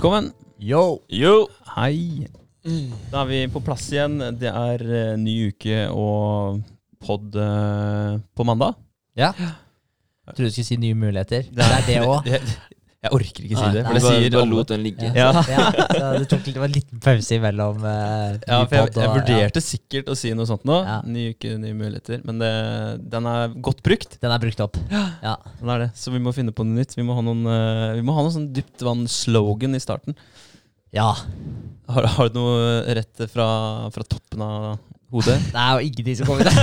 Velkommen. Yo! Yo. Hei. Da er vi på plass igjen. Det er eh, ny uke og pod eh, på mandag. Ja. Jeg trodde du skulle si nye muligheter. Det er det òg. jeg orker ikke si det, for Nei, det bare, sier bare lot den ligge. Ja. så det tok det var en liten pause imellom uh, Ja, for jeg, jeg ja. vurderte sikkert å si noe sånt nå. Ja. Ny uke, nye muligheter. Men det, den er godt brukt. Den er brukt opp. Ja. Den er det. Så vi må finne på noe nytt. Vi må ha noen, uh, vi må ha noe sånn dypt vann-slogan i starten. ja. Har, har du noe rett fra, fra toppen av hodet? Det er jo ingenting som kommer ut.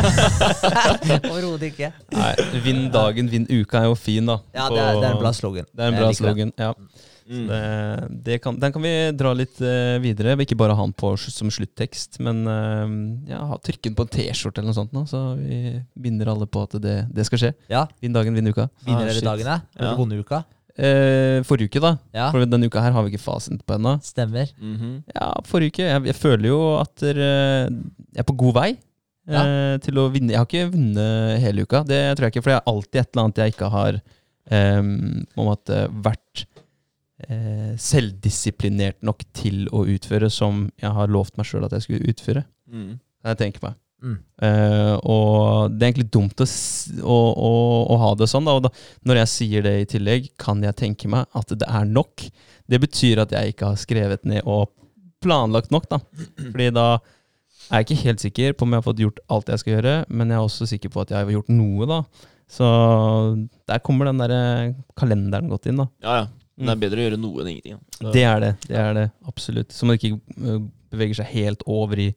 Overhodet ikke. Nei, Vinn dagen, vinn uka er jo fin, da. Ja, det er, det er en bra slogan. Det er en bra slogan. ja. Mm. Det, det kan, den kan vi dra litt uh, videre. Ikke bare ha den på som sluttekst, men uh, ja, trykke den på en T-skjorte eller noe sånt, nå, så vi binder alle på at det, det skal skje. Ja. Vinn dagen, vinn uka. Vinner Ah, dere shit. dagene? Ja. Eller vonde uka? Eh, forrige uke, da. Ja. For denne uka her har vi ikke fasiten på ennå. Stemmer. -hmm. Ja, forrige uke. Jeg, jeg føler jo at dere jeg er på god vei eh, til å vinne. Jeg har ikke vunnet hele uka, det tror jeg ikke. For det er alltid et eller annet jeg ikke har eh, på en måte vært eh, selvdisiplinert nok til å utføre som jeg har lovt meg sjøl at jeg skulle utføre. Mm. Kan jeg tenke meg. Mm. Eh, og det er egentlig dumt å, å, å, å ha det sånn. Da. Og da, når jeg sier det i tillegg, kan jeg tenke meg at det er nok. Det betyr at jeg ikke har skrevet ned og planlagt nok. Da. Fordi da er jeg ikke helt sikker på om jeg har fått gjort alt jeg skal gjøre, men jeg er også sikker på at jeg har gjort noe. da. Så der kommer den der kalenderen godt inn. da. Ja, ja. Men det er bedre å gjøre noe enn ingenting. da. Det er det. det er det, Absolutt. Så man ikke øh, beveger seg helt over i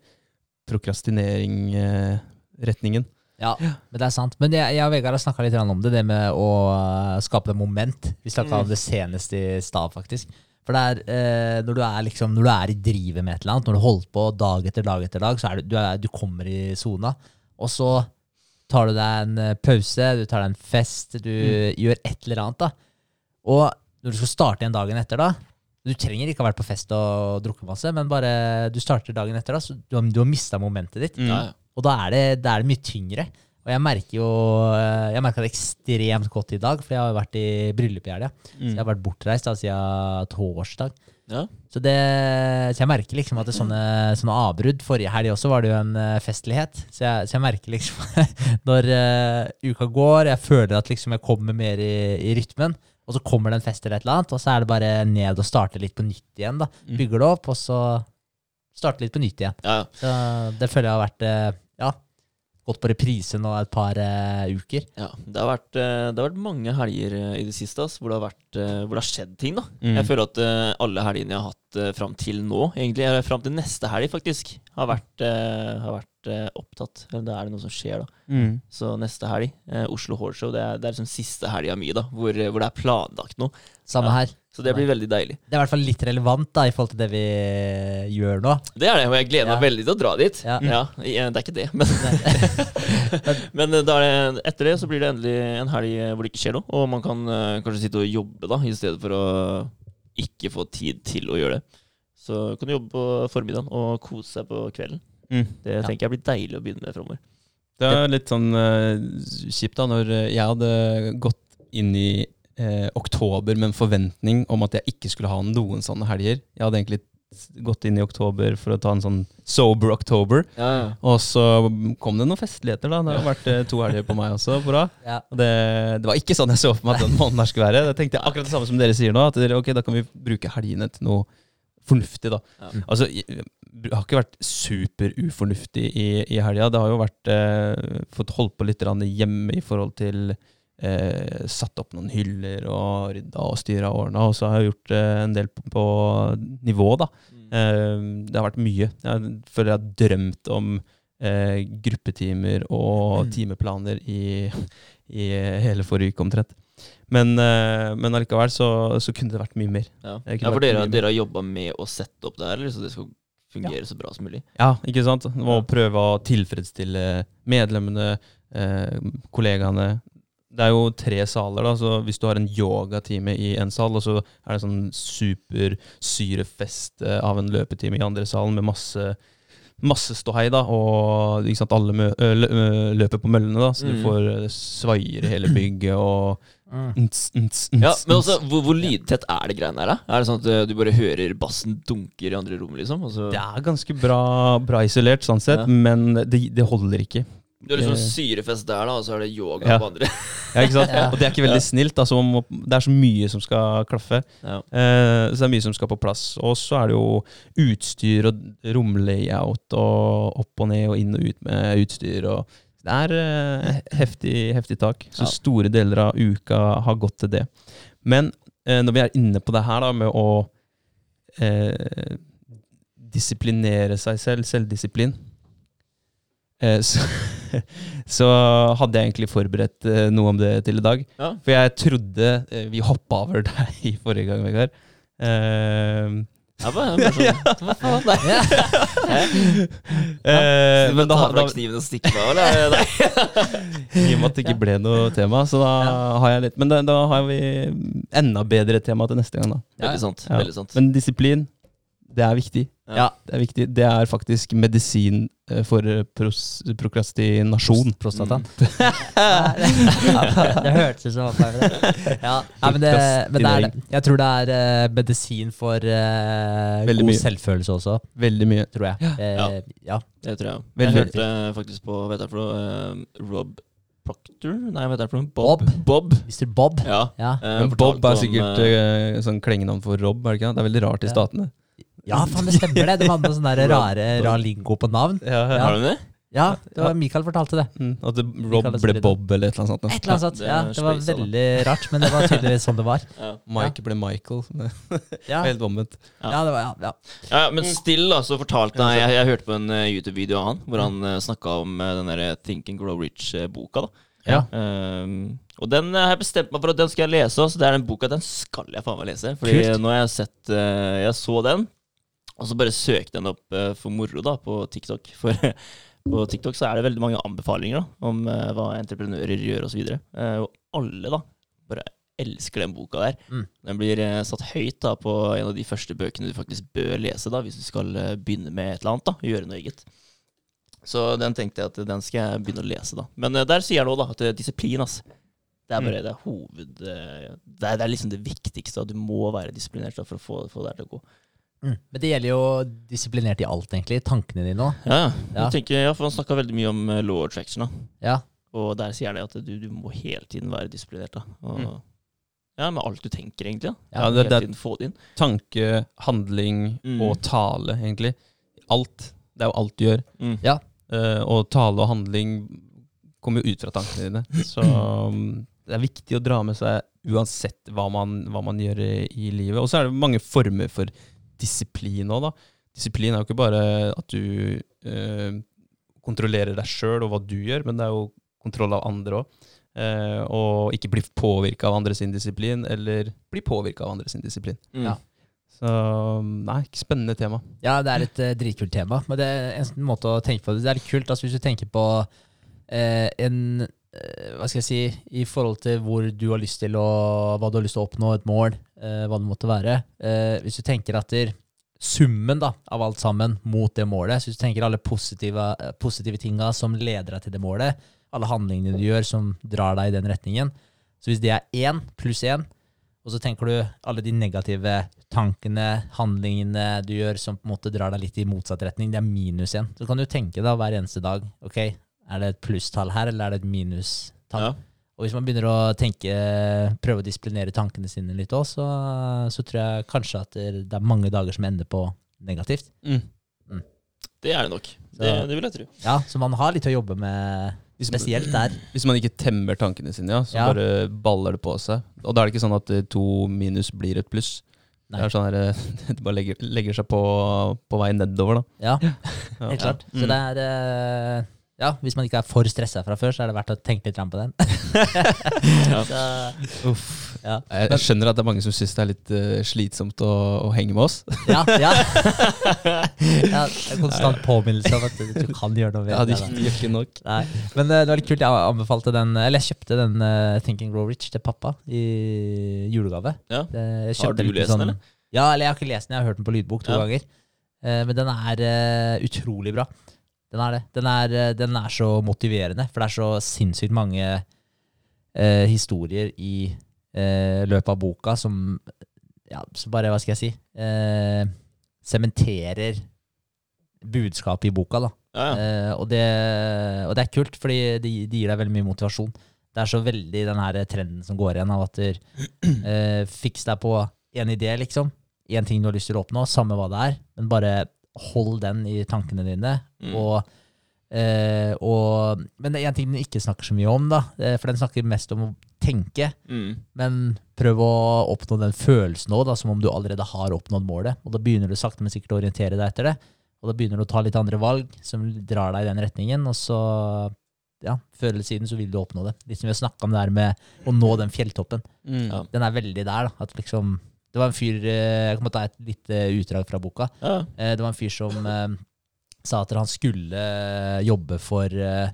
prokrastinering-retningen. Ja, men det er sant. Men jeg, jeg og Vegard har snakka litt om det, det med å uh, skape et moment. Vi snakka Mm. om det senest i stad, faktisk. For det er, eh, når, du er liksom, når du er i drivet med et eller annet, når du holder på dag etter dag etter dag, så er du, du, er, du kommer i sona. Og så tar du deg en eh, pause, du tar deg en fest, du gjør et eller annet. da. Og når du skal starte igjen dagen etter, da Du trenger ikke ha vært på fest og drukket masse, men bare du starter dagen etter, da, så du har, du har mista momentet ditt. Mm. Og da er, det, da er det mye tyngre. Og jeg merker jo eh, Jeg merka det ekstremt godt i dag, for jeg har vært i bryllup i helga. Så Mm. jeg har vært bortreist da, siden torsdag. Ja. Så, det, så jeg merker liksom at det er sånne, sånne avbrudd Forrige helg også var det jo en eh, festlighet. Så jeg, så jeg merker liksom når uh, uka går, jeg føler at liksom jeg kommer mer i, i rytmen, og så kommer det en fest eller et eller annet, og så er det bare ned og starte litt på nytt igjen. da. Mm. Bygger det opp, og så starte litt på nytt igjen. Ja, ja. Så det føler jeg har vært eh, ja, gått på reprise nå et par uh, uker. ja. Det, har vært, eh, det har vært mange helger i det siste ass, hvor, det har vært, hvor det har skjedd ting. da. Mm. Jeg føler at alle helgene jeg har hatt uh, fram til nå, egentlig, eller fram til neste helg faktisk, har vært, har vært opptatt. Eller Da er det noe som skjer, da. Mm. Så neste helg, eh, Oslo Horse det er, det er liksom siste helga mi, da, hvor, eh, hvor det er planlagt noe. Samme Ja. her. Så det blir veldig deilig. Det er i hvert fall litt relevant da, i forhold til det vi eh, gjør nå. Det er det, og jeg gleder meg Ja. veldig til å dra dit. Ja. Ja, det er ikke det, men, men eh, det, etter det så blir det endelig en helg eh, hvor det ikke skjer noe. Og man kan uh, kanskje sitte og jobbe da, i stedet for å ikke få tid til å gjøre det. Så kan du jobbe på formiddagen og kose seg på kvelden. Mm. Det Ja. tenker jeg blir deilig å begynne med framover. Det er litt sånn uh, kjipt da, når eh, jeg hadde gått inn i eh, oktober med en forventning om at jeg ikke skulle ha noen sånne helger. Jeg hadde egentlig gått inn i oktober for å ta en sånn sober oktober. Ja, ja. Og så kom det noen festligheter, da. Det har vært eh, to helger på meg også Bra. Ja. Og det, det var ikke sånn jeg så for meg at den måneden her skulle være. Jeg tenkte akkurat det samme som dere sier nå. At dere, ok, da kan vi bruke helgene til noe fornuftig, da. Ja. Altså, jeg jeg har ikke vært super ufornuftig i, i helga. Det har jo vært eh, fått holdt på litt hjemme i forhold til eh, Satt opp noen hyller og rydda og styra og ordna. Og så har jeg gjort eh, en del på, på nivå, da. Mm. Eh, det har vært mye. Jeg føler jeg har drømt om eh, gruppetimer og timeplaner i, i hele forrige uke omtrent. Men, eh, men allikevel så, så kunne det vært mye mer. Ja. Ja, for dere, dere har jobba med å sette opp det her, så det skal fungere så bra som mulig? Ja, ikke sant? Det var Ja. å prøve å tilfredsstille medlemmene, eh, kollegaene. Det er jo tre saler, da, så hvis du har en yogatime i en sal, og så er det sånn supersyrefest eh, av en løpetime i andre salen med masse Masse ståhei, da, og ikke sant, alle mø ø, lø ø, løper på møllene, da, så du Mm. får eh, svaier i hele bygget, og Mm. Ja, men også, hvor, hvor lydtett er det greiene her, da? Er det sånn at eh, du bare hører bassen dunker i andre rom, liksom? Og så, Det er ganske bra, bra isolert, sånn sett, Ja. men det, det holder ikke. Du har liksom eh, syrefest der, da, og så er det yoga Ja. på andre. Ja, ikke sant? Ja. Og det er ikke veldig Ja. snilt. Altså, det er så mye som skal klaffe. Ja. Eh, så det er mye som skal på plass. Og så er det jo utstyr og romlayout og opp og ned og inn og ut med utstyr. Og det er uh, heftig, heftig tak. Så Ja. store deler av uka har gått til det. Men uh, når vi er inne på det her da, med å uh, disiplinere seg selv, selvdisiplin, så, så hadde jeg egentlig forberedt noe om det til i dag. Ja. For jeg trodde Vi hoppa over deg i forrige gang, Vegard. Ja, bare, bare sånn. Hva faen? Nei. Ja. eh, men da, har du kniven og stikke meg, eller? I og med at det ikke ble noe tema, så da har jeg litt Men da, da har vi enda bedre tema til neste gang, da. Veldig sant. Ja. Veldig sant. Men disiplin, det er viktig. Ja. Det er viktig. Det er faktisk medisin eh, for eh, pros prokrastinasjon. Prostata. det hørtes ut som det var. Ja, men, det, men det er det. Jeg tror det er eh, medisin for uh, god mye. selvfølelse også, Veldig mye. tror jeg. Eh, ja. Det tror jeg. Jeg hørte faktisk på Vet jeg for eh, Rob Proctor? Nei, vet jeg for noe? Bob. Bob. Bob. Mr. Bob. Ja. Ja. Men Bob er sikkert uh, sånn klengenavn for Rob, er det ikke? det? Det er veldig rart i Ja. statene. Ja, faen, det stemmer det. De hadde noe sånn der rare rar lingo på navn. Ja, Ja. Har du det? Ja, det var Mikael fortalte det. Mm, at det, Rob Michael ble. Bob eller et eller annet sånt. Et eller annet sånt. Ja, det var veldig rart, men det var tydeligvis sånn det var. Ja. Mike ble Michael. Ja, Helt omvendt. ja det var ja, ja. Ja, men still da, så fortalte han jeg, jeg hørte på en eh, YouTube-video av han, hvor han uh, snakka om uh, den der Think and Grow Rich-boka. da Ja. Um, Og den eh, har jeg bestemt meg for at den skal jeg lese Så Det er den boka den skal jeg faen meg lese. Fordi Kult. nå har jeg sett uh, Jeg så den, og så bare søkte den opp eh, for moro da på TikTok. For på TikTok så er det veldig mange anbefalinger da om eh, hva entreprenører gjør osv. Uh, og alle da bare elsker den boka der. Mm. Den blir eh, satt høyt da på en av de første bøkene du faktisk bør lese da hvis du skal eh, begynne med et eller annet. da, Gjøre noe eget. Så den tenkte jeg at den skal jeg begynne å lese, da. Men eh, der sier han òg at disiplin, ass. Det er bare det er hoved... eh, Det er, det er liksom det viktigste, at du må være disiplinert da, for å få, få det her til å gå. Mm. Men det gjelder jo disiplinert i alt, egentlig. Tankene dine òg. Ja, Ja. Tenker, ja for Han snakka veldig mye om eh, law attraction, da. Ja. Og der sier de det at du, du må hele tiden være disiplinert. da. Og, Mm. Ja, med alt du tenker, egentlig. da. Ja, det, det- det- det inn. Tanke, handling Mm. og tale, egentlig. Alt. Det er jo alt du gjør. Mm. Ja. Uh, og tale og handling kommer jo ut fra tankene dine. Så um, det er viktig å dra med seg uansett hva man, hva man gjør i, i livet. Og så er det mange former for disiplin òg, da. Disiplin er jo ikke bare at du eh, kontrollerer deg sjøl og hva du gjør, men det er jo kontroll av andre òg. Eh, og ikke bli påvirka av andres disiplin, eller bli påvirka av andres sin disiplin. Mm. Ja. Så nei, spennende tema. Ja, det er et uh, dritkult tema. Men det er en måte å tenke på det. Det er litt kult altså, hvis du tenker på eh, en eh, Hva skal jeg si I forhold til hvor du har lyst til å Hva du har lyst til å oppnå, et mål, hva det måtte være. Eh, hvis du tenker at der, summen da, av alt sammen mot det målet, så hvis du tenker alle positive, eh, positive tinga som leder deg til det målet, alle handlingene du gjør som drar deg i den retningen Så hvis det er én pluss én, og så tenker du alle de negative tankene, handlingene du gjør som på en måte drar deg litt i motsatt retning, det er minus én. Så kan du tenke da hver eneste dag, ok, er det et plusstall her, eller er det et minustall? Ja. Og hvis man begynner å tenke, prøve å disiplinere tankene sine litt òg, så, så tror jeg kanskje at det er mange dager som ender på negativt. Mm. Det er det nok. Det, det vil jeg tro. Ja, så man har litt å jobbe med, Hvis, spesielt der. hvis man ikke temmer tankene sine, ja, så Ja. bare baller det på seg. Og da er det ikke sånn at eh, to minus blir et pluss. Nei. Det er sånn her, eh, det bare legger, legger seg på, på vei nedover, da. Ja, Ja. helt klart. Så Mm. det er eh, Ja, hvis man ikke er for stressa fra før, så er det verdt å tenke litt på den. Ja. Så, Uff. ja. Jeg, skjønner at det er mange som syns det er litt uh, slitsomt å, å henge med oss. Ja, ja. ja det er konstant påminnelse om at du, kan gjøre noe med Ja, de det. gjør ikke nok. Nei. Men uh, det var litt kult. Jeg anbefalte den Eller jeg kjøpte den uh, Thinking Grow Rich til pappa i julegave. Ja. Har du lest lest den, sånn- eller? Ja, eller jeg har ikke lest den. Jeg har hørt den på lydbok to ganger. Men den er utrolig bra. Den er det. Den er, eh, den er så motiverende, for det er så sinnssykt mange eh, historier i eh, løpet av boka som ja, så bare, hva skal jeg si eh, Sementerer budskapet i boka, da. Ja, ja. Eh, og, det, og det er kult, fordi det, det gir deg veldig mye motivasjon. Det er så veldig den her trenden som går igjen av at du eh, fiks deg på en idé, liksom. En ting du har lyst til å oppnå, samme hva det er, men bare hold den i tankene dine. Mm. Og, eh, og, men det er en ting den ikke snakker så mye om, da. eh, For den snakker mest om å tenke. Mm. Men prøv å oppnå den følelsen òg, som om du allerede har oppnådd målet. Og da begynner du sakte, men sikkert å orientere deg etter det. Og da begynner du å ta litt andre valg som drar deg i den retningen, og så ja, før eller siden så vil du oppnå det. Litt som vi har snakka om det her med å nå den fjelltoppen. Mm. Ja. Den er veldig der, da. At liksom Det var en fyr eh, Jeg kan ta et lite utdrag fra boka. Ja. Eh, Det var en fyr som eh, sa at han skulle eh, jobbe for eh,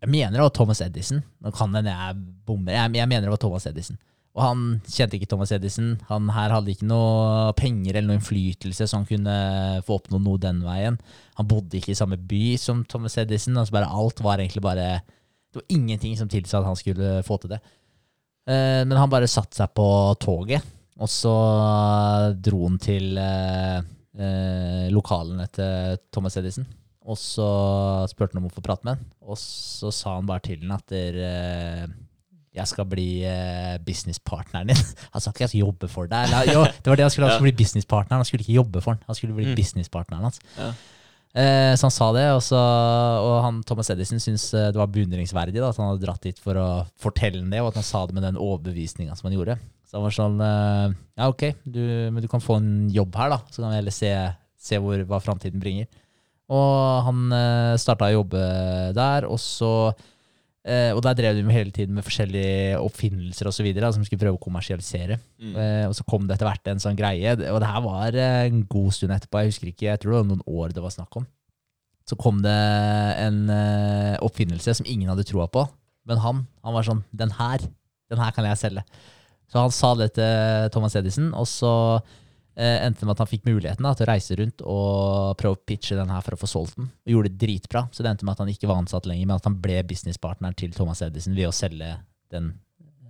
Jeg mener det var Thomas Edison. Nå kan hende jeg bommer. Jeg, mener det var Thomas Edison. Og han kjente ikke Thomas Edison. Han her hadde ikke noe penger eller noe innflytelse, så han kunne få oppnå noe den veien. Han bodde ikke i samme by som Thomas Edison. Altså bare alt var egentlig bare Det var ingenting som tilsa at han skulle få til det. Eh, men han bare satte seg på toget, og så dro han til eh, eh, lokalene til Thomas Edison. Og så spurte han om å få prate med han, og så sa han bare til han at der, eh, jeg skal bli eh, businesspartneren din. Han sa ikke jeg skal jobbe for deg. Eller, jo, det var det han skulle, han skulle bli businesspartneren. Han skulle ikke jobbe for han. Han skulle bli Mm. businesspartneren hans. Ja. Eh, så han sa det, og, så, og han, Thomas Edison syntes eh, det var beundringsverdig da, at han hadde dratt dit for å fortelle det, og at han sa det med den overbevisninga som han gjorde. Så han var sånn eh, Ja, ok, du, men du kan få en jobb her, da. Så kan vi heller se, se hvor, hva framtiden bringer. Og han uh, starta å jobbe der, og så eh, Og der drev de med hele tiden med forskjellige oppfinnelser og så videre, da, som skulle prøve å kommersialisere. Mm. Eh, og så kom det etter hvert en sånn greie, og det her var eh, en god stund etterpå, jeg husker ikke, jeg tror det var noen år det var snakk om. Så kom det en eh, oppfinnelse som ingen hadde troa på, men han, han var sånn, den her, den her kan jeg selge. Så han sa det til Thomas Edison, og så eh, endte det med at han fikk muligheten da, til å reise rundt og prøve å pitche den her for å få solgt den, og gjorde det dritbra. Så det endte med at han ikke var ansatt lenger, men at han ble businesspartneren til Thomas Edison ved å selge den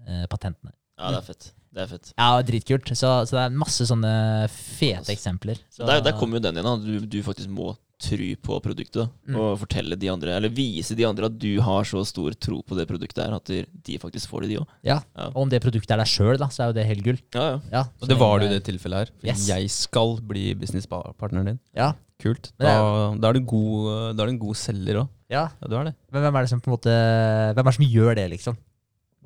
eh, patenten. ja, det er fett. Det er fett. Ja, dritkult. Så, så det er masse sånne fete eksempler. Så, Der, der kommer jo den igjen, da. Du, du faktisk må tro på produktet. Mm. Og fortelle de andre, eller vise de andre at du har så stor tro på det produktet her, at de, de faktisk får det, de òg. ja. Ja. Og om det produktet er deg sjøl, så er jo det helt gull. Ja, ja. Ja, Og det var det jo i det tilfellet her. For Yes. Jeg skal bli businesspartneren din. Ja, Kult. Da, er- da, er du god, da er du en god selger òg. ja. Ja, du er det. Men hvem er det som på en måte Hvem er det som gjør det, liksom?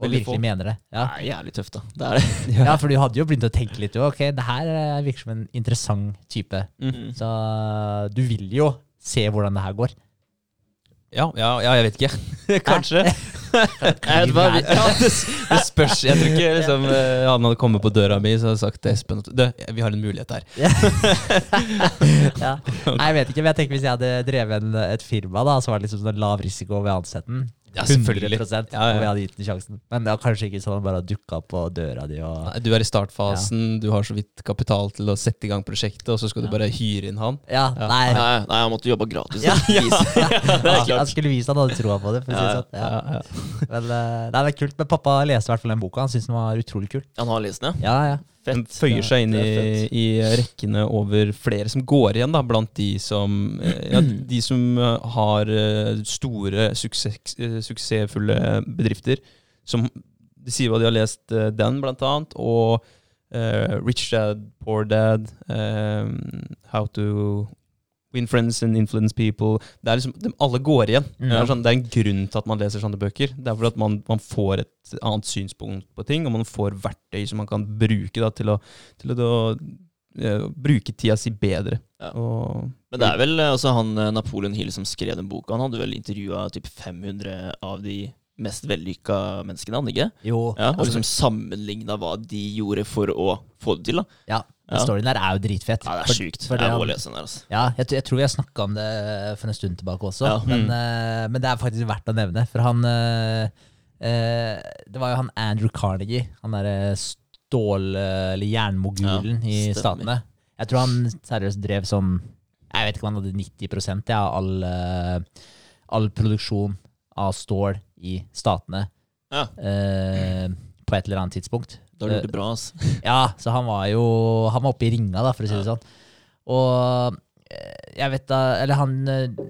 Og virkelig få. mener det. Ja. Det er jævlig tøft, da. Det er det. ja, for du hadde jo begynt å tenke litt. jo, Ok, det her eh, virker som en interessant type. Mm. Så du vil jo se hvordan det her går. Ja, ja, ja, jeg vet ikke. Kanskje. Jeg vet bare, Ja, det, det spørs. Jeg tror ikke liksom, eh, han hadde kommet på døra mi så hadde sagt til Espen at vi har en mulighet her. ja. Nei, jeg vet ikke, men jeg tenker hvis jeg hadde drevet en, et firma da, så var det liksom sånn lav risiko ved å ansette den. Ja, selvfølgelig. 100 Ja, ja. og vi hadde gitt den sjansen. Men det var kanskje ikke sånn bare dukka på døra di og Nei, Du er i startfasen, du har så vidt kapital til å sette i gang prosjektet, og så skal du bare hyre inn han. Ja, Ja. nei. Nei, nei, han måtte jobbe gratis. Ja, ja, ja. Han skulle vise han hadde troa på det. For å si Ja, sånn. Ja. Ja, ja. Men, eh, nei, det er kult. Men pappa leste i hvert fall den boka. Han syntes den var utrolig kul. Han har lest den, Ja, ja. Den Fett. føyer seg inn i, i rekkene over flere som går igjen, da, blant de som, eh, ja, de som eh, har eh, store, suksess, suksessfulle bedrifter. Som De sier hva de har lest den, blant annet, og uh, Rich Dad, Poor Dad, um, How to Win Friends and Influence People. Det er liksom, de, Alle går igjen. Mm. Det, er sånn, det er en grunn til at man leser sånne bøker. Det er for at man, man får et annet synspunkt på ting, og man får verktøy som man kan bruke da, til å, til å da, uh, bruke tida si bedre. Ja. Og, Men det er vel eh, altså, han eh, Napoleon Hill som skrev den boka. Han hadde vel intervjua 500 av de mest vellykka menneskene, han ikke? Jo. Ja, og liksom sammenligna hva de gjorde for å få det til. da. ja. Den Ja. storyen der er jo dritfett. Ja, Det er sjukt. for det må lese den der. altså. Ja, jeg, jeg tror vi har snakka om det for en stund tilbake også, Ja. men, Mm. eh, men det er faktisk verdt å nevne. For han eh, eh, Det var jo han Andrew Carnegie, han derre stål- eller jernmogulen Ja, i. Statene. Jeg tror han seriøst drev sånn Jeg vet ikke om han hadde 90 ja, all, all produksjon av stål i Statene. Ja. eh, på et eller annet tidspunkt. Da har du gjort det bra, ass. Ja, så han var jo Han var oppe i ringa, da, for å si det sånn. Og eh, jeg vet da Eller han eh,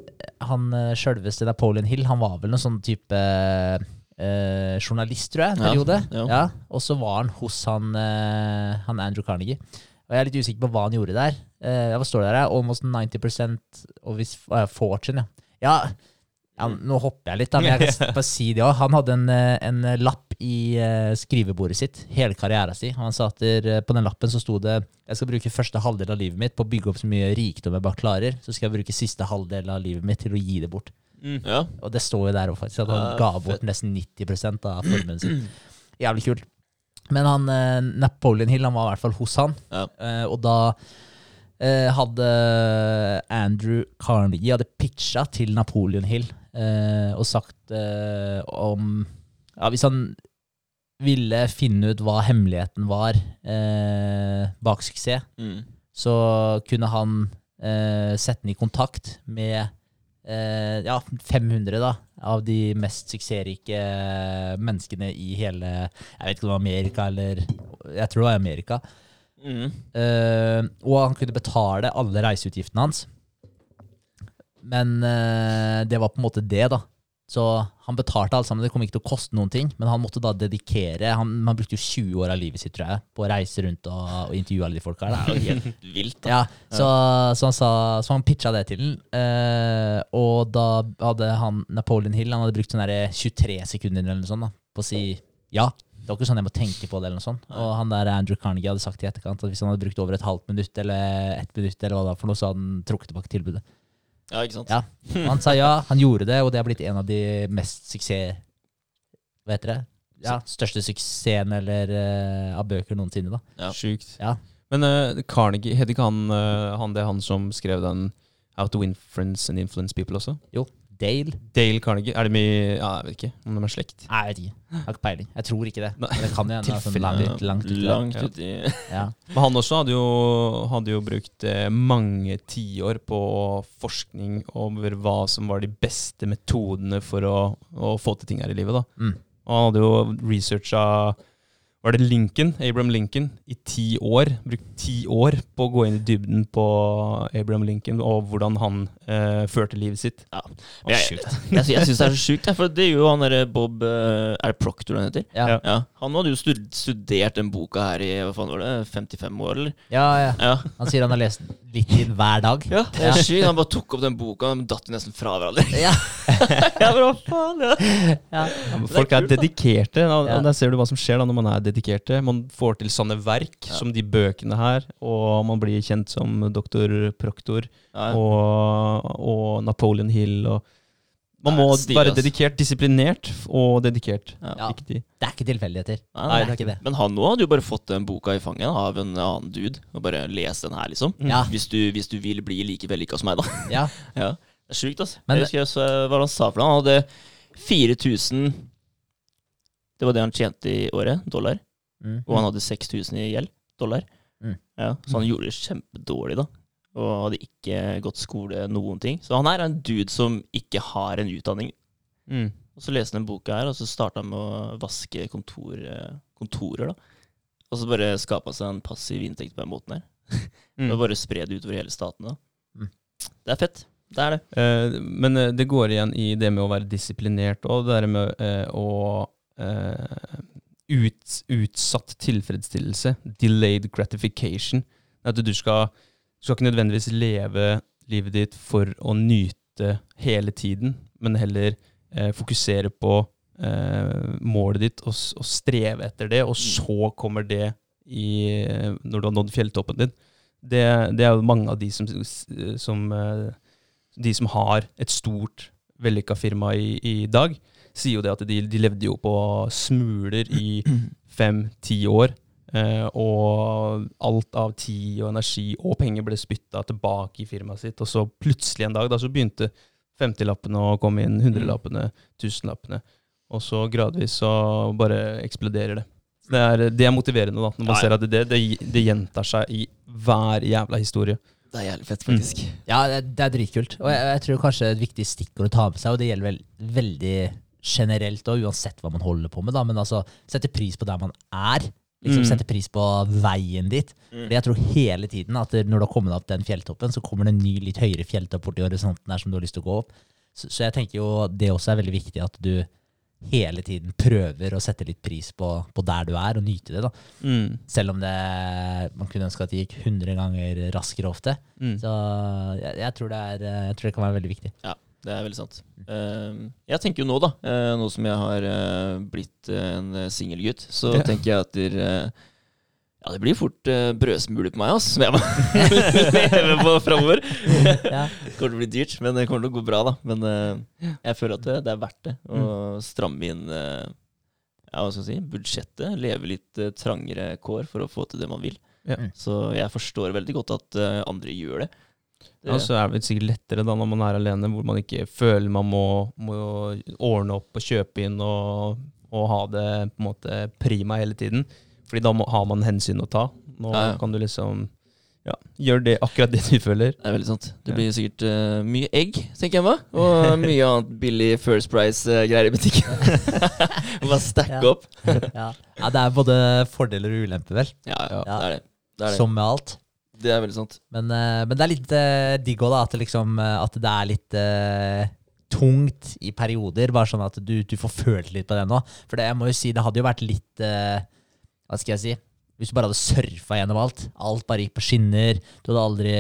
Han eh, sjølveste Napoleon Hill, han var vel noen sånn type eh, journalist, tror jeg, en periode. ja. Ja, Og så var han hos han, eh, han Andrew Carnegie. Og jeg er litt usikker på hva han gjorde der. Eh, hva står det der? Almost 90 of his uh, fortune, ja. ja. Ja, nå hopper jeg litt, da, men jeg kan bare si det òg. Han hadde en, eh, en lapp i eh, skrivebordet sitt hele karrieren sin. Han sa at der, eh, på den lappen så sto det jeg skal bruke første halvdel av livet mitt på å bygge opp så mye rikdom jeg bare klarer. Så skal jeg bruke siste halvdel av livet mitt til å gi det bort. Ja. Og det står jo der òg, faktisk. At han Ja, ga fett. bort nesten 90 av formuen sin. Jævlig kult. Men han, eh, Napoleon Hill han var i hvert fall hos han. Ja. Eh, og da eh, hadde Andrew Carnegie hadde pitcha til Napoleon Hill eh, og sagt eh, om ja, Hvis han ville finne ut hva hemmeligheten var eh, bak suksess, Mm. så kunne han eh, sette den i kontakt med eh, ja, 500 da, av de mest suksessrike menneskene i hele Jeg vet ikke om det var Amerika eller Jeg tror det var Amerika. Mm. Uh, og han kunne betale alle reiseutgiftene hans. Men uh, det var på en måte det, da. Så han betalte alt sammen. Det kom ikke til å koste noen ting, men han måtte da dedikere Han, han brukte jo 20 år av livet sitt, tror jeg, på å reise rundt og, og intervjue alle de folka her. Det er jo helt Vilt, da. ja, så, så, han sa, så han pitcha det til den. eh, og da hadde han Napoleon Hill Han hadde brukt sånn 23 sekunder eller noe sånt da, på å si ja. Det var ikke sånn jeg må tenke på det. eller noe sånt. Og han der Andrew Carnegie hadde sagt i etterkant at hvis han hadde brukt over et halvt minutt eller ett minutt, eller hva det var for noe, så hadde han trukket tilbake tilbudet. Ja, ikke sant? Ja. Og han sa ja, han gjorde det, og det har blitt en av de mest suksess... Hva heter det? Ja, Største suksessen eller uh, av bøker noensinne. da. Ja. Sjukt. Ja. Men uh, Carnegie, het ikke han, uh, han det han som skrev den How to Influence and influence people også? Jo, Dale. Dale Carnegie. Er det mye Ja, jeg vet ikke om de er slekt. Nei, jeg vet ikke. Jeg har ikke peiling. Jeg tror ikke det. Men det kan hende. Sånn langt, langt, ut, Langt Ja. uti Ja. Men han også hadde jo, hadde jo brukt eh, mange tiår på forskning over hva som var de beste metodene for å, å få til ting her i livet. da. Mm. Og han hadde jo researcha Var det Lincoln? Abraham Lincoln i ti år. Brukt ti år på å gå inn i dybden på Abraham Lincoln og hvordan han eh, førte livet sitt. Ja. Å, Jeg, sjukt. jeg, jeg syns det er så sjukt, for det gjør jo han derre Bob eh, Er det Proctor han heter? Ja. Ja. Han hadde jo studert den boka her i hva faen var det, 55 år, eller? Ja, ja. Ja. Han sier han har lest litt i den hver dag. ja det er sjukt. Han bare tok opp den boka, og datt nesten fra hverandre. Ja. ja, bra, faen? Ja. Ja. Ja, men Det er folk er, dedikerte. da. Der ser du hva som skjer da når man er dedikerte. Man får til sånne verk Ja. som de bøkene her, og man blir kjent som doktor Proctor Ja. og, og Napoleon Hill. Og man må stil, være dedikert, disiplinert og dedikert. Ja. Det er ikke tilfeldigheter. Nei, Nei, det er ikke det. Men han nå hadde jo bare fått den boka i fanget av en annen dude. Og bare lest den her, liksom. Ja. Hvis, du, hvis du vil bli like vellykka som meg, da. Ja. ja. Det er sjukt, altså. Men- jeg husker også hva han sa for noe. Han hadde 4000 Det var det han tjente i året, dollar. Mm. Og han hadde 6000 i gjeld, dollar. Mm. Ja, så han gjorde det kjempedårlig, da. Og hadde ikke gått skole, noen ting. Så han er en dude som ikke har en utdanning. Mm. Og så leste han den boka her, og så starta han med å vaske kontor, eh, kontorer, da. Og så bare skapa seg en passiv inntekt på den måten her. Mm. Og bare spre det utover hele staten, da. Mm. Det er fett. Det er det. Eh, men eh, det går igjen i det med å være disiplinert og det der med eh, å eh, ut, Utsatt tilfredsstillelse. Delayed gratification. At du skal, skal ikke nødvendigvis leve livet ditt for å nyte hele tiden, men heller eh, fokusere på eh, målet ditt og, og streve etter det, og så kommer det i, når du har nådd fjelltoppen din. Det, det er jo mange av de som, som eh, de som har et stort, vellykka firma i, i dag, sier jo det at de, de levde jo på smuler i fem-ti år. Eh, og alt av tid og energi og penger ble spytta tilbake i firmaet sitt. Og så plutselig en dag da så begynte 50-lappene å komme inn, 100-lappene, 1000-lappene. Og så gradvis så bare eksploderer det. Det er, det er motiverende da, når man Ja, ja. ser at det, det, det gjentar seg i hver jævla historie. Det er jævlig fett, faktisk. Ja, det, det er dritkult. Og jeg, jeg tror kanskje et viktig stikkord å ta med seg, og det gjelder vel veldig generelt og uansett hva man holder på med, da, men altså sette pris på der man er. Liksom Mm. Sette pris på veien dit. Mm. Jeg tror hele tiden at når du har kommet opp den fjelltoppen, så kommer det en ny, litt høyere fjelltopp borti horisonten der som du har lyst til å gå opp. Så, så jeg tenker jo det også er veldig viktig at du hele tiden prøver å sette litt pris på, på der du er, og nyte det. da. Mm. Selv om det, man kunne ønske at det gikk 100 ganger raskere ofte. Mm. Så jeg, jeg, tror det er, jeg tror det kan være veldig viktig. Det er veldig sant. Eh, jeg tenker jo nå, da, eh, nå som jeg har eh, blitt eh, en singelgutt, så tenker jeg at dere ja, det blir fort uh, brødsmuler på meg, ass, som jeg må leve på framover. Ja. Det kommer til å bli dyrt, men det kommer til å gå bra, da. Men uh, jeg føler at det, det er verdt det å Mm. stramme inn uh, ja, hva skal jeg si, budsjettet. Leve litt uh, trangere kår for å få til det man vil. Ja. Så jeg forstår veldig godt at andre gjør det. Det Ja, så er det sikkert lettere da når man er alene, hvor man ikke føler man må, må ordne opp og kjøpe inn og, og ha det på en måte prima hele tiden. Fordi da må, har man hensyn å ta. Nå Ja, ja. kan du liksom ja, gjøre det, akkurat det du føler. Det er veldig sant. Det Ja. blir sikkert uh, mye egg, tenker jeg meg. Og mye annet billig First Price-greier i butikken. Bare stacke Ja. opp. Ja. ja, det er både fordeler og ulemper, vel. Ja, ja, Ja. det er det. Det er, det. Som med alt. Det er veldig sant. Men, eh, men det er litt uh, digg òg, da. At det, liksom, eh, at det er litt uh, tungt i perioder. Bare sånn at du, du får følt litt på det nå. For det, jeg må jo si, det hadde jo vært litt uh, Hva skal jeg si? Hvis du bare hadde surfa gjennom alt. Alt bare gikk på skinner. Du, hadde aldri,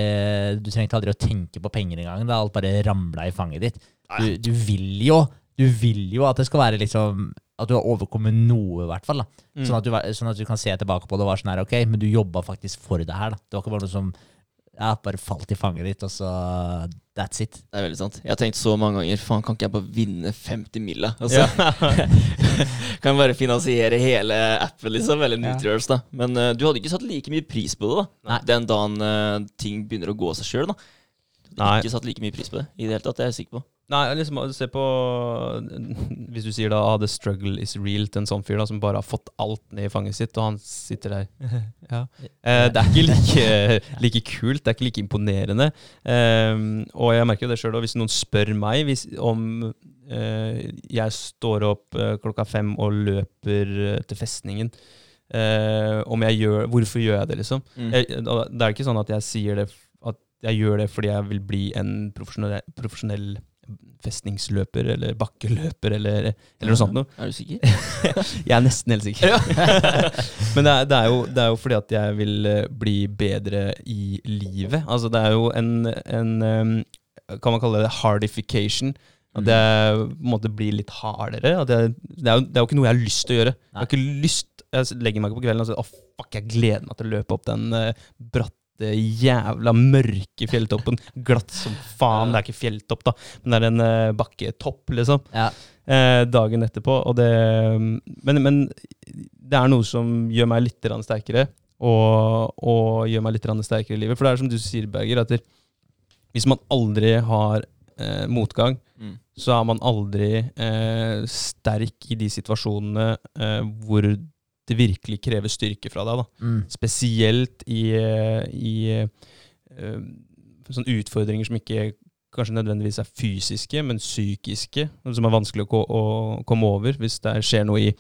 du trengte aldri å tenke på penger engang. Alt bare ramla i fanget ditt. Du, du vil jo Du vil jo at det skal være liksom At du har overkommet noe, i hvert fall. da Mm. Sånn, at du, sånn at du kan se tilbake på det og være sånn her, ok, men du jobba faktisk for det her. da. Det var ikke bare noe som ja, bare falt i fanget ditt, og så that's it. Det er veldig sant. Jeg har tenkt så mange ganger Faen, kan ikke jeg bare vinne 50 milla? Altså, Ja. kan jeg bare finansiere hele appen, liksom? Eller Ja. Nutriers, da. Men uh, du hadde ikke satt like mye pris på det, da. Nei. Den dagen uh, ting begynner å gå seg sjøl, Nei. Ikke satt like mye pris på det i det hele tatt, det er jeg sikker på. Nei, liksom, se på Hvis du sier da ah, 'the struggle is real' til en sånn fyr da som bare har fått alt ned i fanget sitt, og han sitter der Ja. Eh, det er ikke like, like kult, det er ikke like imponerende. Eh, og jeg merker jo det sjøl, hvis noen spør meg hvis, om eh, jeg står opp eh, klokka fem og løper eh, til festningen eh, om jeg gjør, Hvorfor gjør jeg det, liksom? Mm. Jeg, det er ikke sånn at jeg sier det At jeg gjør det fordi jeg vil bli en profesjonell, profesjonell festningsløper eller bakkeløper eller, eller noe sånt noe. Er du sikker? Jeg er nesten helt sikker. Men det er, det, er jo, det er jo fordi at jeg vil eh, bli bedre i livet. Altså det er jo en, en Kan man kalle det hardification? At jeg på en måte blir litt hardere. At jeg, det, er jo, det er jo ikke noe jeg har lyst til å gjøre. Jeg har ikke lyst Jeg legger meg på kvelden og sier åh, fuck, jeg gleder meg til å løpe opp den uh, bratte, jævla mørke fjelltoppen. Glatt som faen. Det er ikke fjelltopp, da, men det er en uh, bakketopp, liksom Ja. eh, dagen etterpå. Og det, men, men det er noe som gjør meg litt sterkere, og, og gjør meg litt sterkere i livet. For det er som du sier, Berger, at hvis man aldri har eh, motgang, Mm. så er man aldri eh, sterk i de situasjonene eh, hvor det virkelig krever styrke fra deg. Da. Mm. Spesielt i, eh, i uh, sånne utfordringer som ikke kanskje nødvendigvis er fysiske, men psykiske, som er vanskelig å, å komme over hvis det skjer noe i,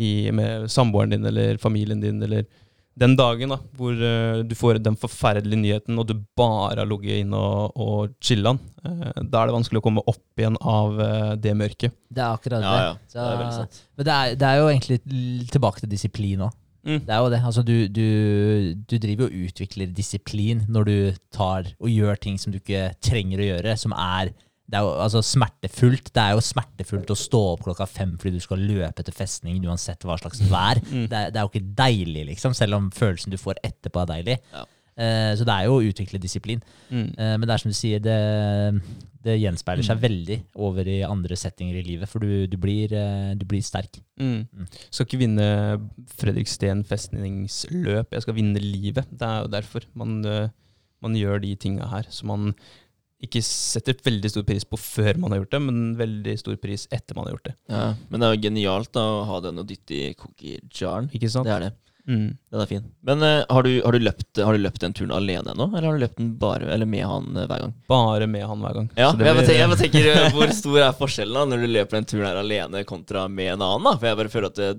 i, med samboeren din eller familien din, eller den dagen da, hvor uh, du får den forferdelige nyheten, og du bare har ligget inne og, og chilla, uh, da er det vanskelig å komme opp igjen av uh, det mørket. Det er akkurat Ja, det. Så, Det er sant. Men det er, det er jo egentlig tilbake til disiplin òg. Mm. Det er jo det. Altså, du, du, du driver og utvikler disiplin når du tar og gjør ting som du ikke trenger å gjøre, som er det er jo altså smertefullt. Det er jo smertefullt å stå opp klokka fem fordi du skal løpe til festning uansett hva slags vær. Mm. Det, er, det er jo ikke deilig, liksom, selv om følelsen du får etterpå er deilig. Ja. Eh, så det er jo å utvikle disiplin. Mm. Eh, men det er som du sier, det, det gjenspeiler seg veldig over i andre settinger i livet, for du, du, blir, eh, du blir sterk. Mm. Mm. Skal ikke vinne Fredriksten festningsløp, jeg skal vinne livet. Det er jo derfor man, øh, man gjør de tinga her. Så man ikke setter veldig stor pris på før man har gjort det, men veldig stor pris etter man har gjort det. Ja, men det er jo genialt da, å ha den og dytte i cookie-jaren. Ikke sant? Det er det. Mm. Den er fin. Men uh, har, du, har, du løpt, har du løpt den turen alene ennå, eller har du løpt den bare eller med han uh, hver gang? Bare med han hver gang. Ja, jeg, blir- jeg tenker eh, Hvor stor er forskjellen da når du løper den turen her alene kontra med en annen? da? For jeg bare føler at det,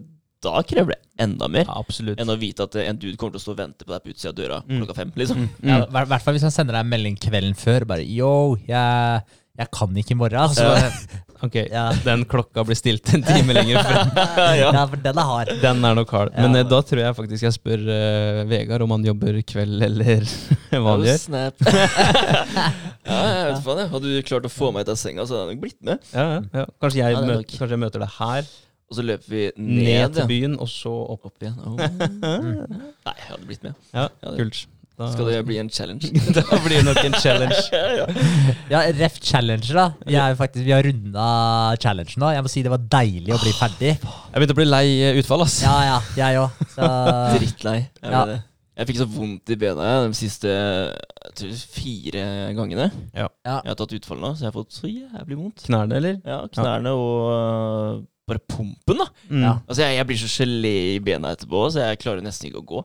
da krever det enda mer ja, enn å vite at en dude kommer til å stå og vente på deg på utsida av døra Mm. klokka fem. liksom Mm. Ja, I hvert fall hvis han sender deg en melding kvelden før. Bare yo, jeg, jeg kan ikke i morgen. Så, Ok, Ja. Den klokka blir stilt en time lenger frem. ja. ja, for den er hard. Den er nok hard. Ja. Men eh, da tror jeg faktisk jeg spør eh, Vegard om han jobber kveld eller hva han Oh, gjør. Snap. ja, jeg vet faen, jeg. Hadde du klart å få meg ut av senga, så hadde jeg nok blitt med. Ja, ja, ja. Kanskje, jeg Ja, er møter, kanskje jeg møter deg her, Og så løper vi ned, ned, til byen, og så opp. opp igjen. Oh. Nei, jeg hadde blitt med. Ja, Ja, det- kult. Da, Skal det bli en challenge? da blir det nok en challenge. ja, ja. Ref Challenger, da. Vi, er faktisk, vi har runda challengen nå. Jeg må si det var deilig å bli ferdig. Jeg begynte å bli lei utfall, ass. Ja, ja, jeg òg. Drittlei. Jeg, Ja. jeg fikk så vondt i bena de siste jeg tror, fire gangene. Ja. Ja. Jeg har tatt utfall nå, så jeg har fått så jævlig vondt. Knærne, eller? Ja, Knærne og bare pumpen, da. Mm. Ja. Altså, jeg, jeg blir så gelé i bena etterpå, så jeg klarer nesten ikke å gå.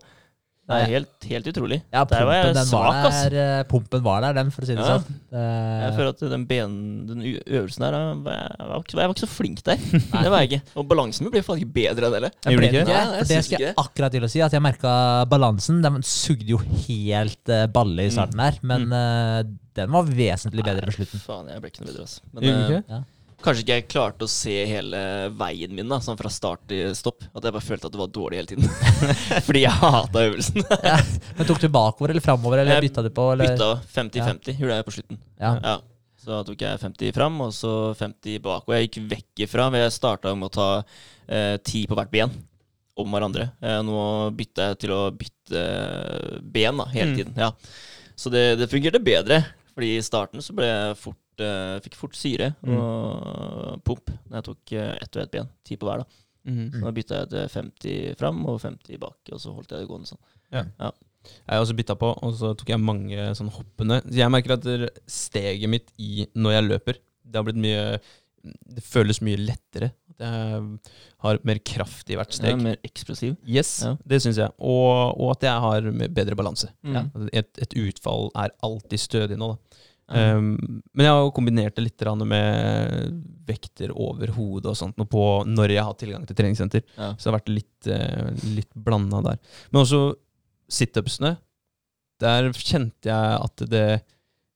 Det er helt, helt utrolig. Ja, Der var jeg pumpen, den var svak, eh, pumpen var der, den, for å si det Ja. sånn. Eh, Jeg føler at den, ben, den øvelsen der jeg var, jeg, var ikke, jeg var ikke så flink der. Det var jeg ikke. Og balansen min ble faen ikke bedre enn det. Jeg ble det ikke? ikke, jeg det skal jeg akkurat til å si. At jeg merka balansen. Den sugde jo helt uh, balle i starten der, men uh, den var vesentlig bedre på slutten. Faen, jeg ble ikke noe bedre, altså. Men uh? Kanskje ikke jeg klarte å se hele veien min, da, sånn fra start til stopp. At jeg bare følte at det var dårlig hele tiden. Fordi jeg hata øvelsen. Men Tok du bakover eller framover, eller bytta du på? Eller? Bytta 50-50, gjorde jeg på slutten. Ja. Ja. Så tok jeg 50 fram, og så 50 bak. Og jeg gikk vekk ifra. men Jeg starta med å ta eh, 10 på hvert ben om hverandre. Eh, nå bytta jeg til å bytte eh, ben da, hele Mm. tiden. Ja. Så det, det fungerte bedre. Fordi i starten så ble jeg fort, eh, fikk fort syre og pump når jeg tok uh, ett og ett ben. Ti på hver, da. Mm. Så da bytta jeg til 50 fram og 50 bak, og så holdt jeg det gående sånn. Jeg har også bytta på, og så tok jeg mange sånn hoppende. Så jeg merker at steget mitt i når jeg løper, det har blitt mye Det føles mye lettere. Jeg har mer kraft i hvert steg. Ja, mer eksplosiv. Yes, Ja. det syns jeg. Og, og at jeg har bedre balanse. Mm. Et, et utfall er alltid stødig nå, da. Um, men jeg har jo kombinert det litt med vekter over hodet og sånt på når jeg har tilgang til treningssenter. Ja. Så det har vært litt, uh, litt blanda der. Men også situpsene. Der kjente jeg at det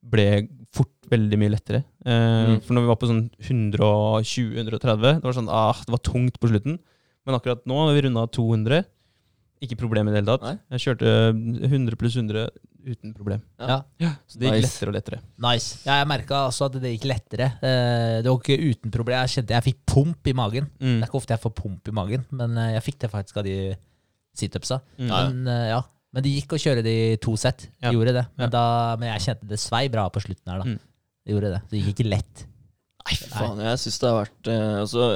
ble fort veldig mye lettere. Eh, Mm. For når vi var på sånn 120-130, det var sånn ah, det var tungt på slutten. Men akkurat nå har vi runda 200. Ikke problem i det hele tatt. Nei. Jeg kjørte 100 pluss 100 uten problem. Ja. Ja. Så det gikk Nice. lettere og lettere. Nice. Ja, jeg merka også at det gikk lettere. Eh, det var ikke uten problem. Jeg kjente jeg fikk pump i magen. Mm. Det er ikke ofte jeg får pump i magen, men eh, jeg fikk det faktisk av de situpsa. Mm. Ja, ja. Men, eh, ja. men det gikk å kjøre de to sett. Ja. Gjorde det. Men, Ja. da, men jeg kjente det svei bra på slutten her, da. Mm. Det gjorde det. Så det gikk ikke lett. Nei, faen. Jeg syns det har vært uh, Altså,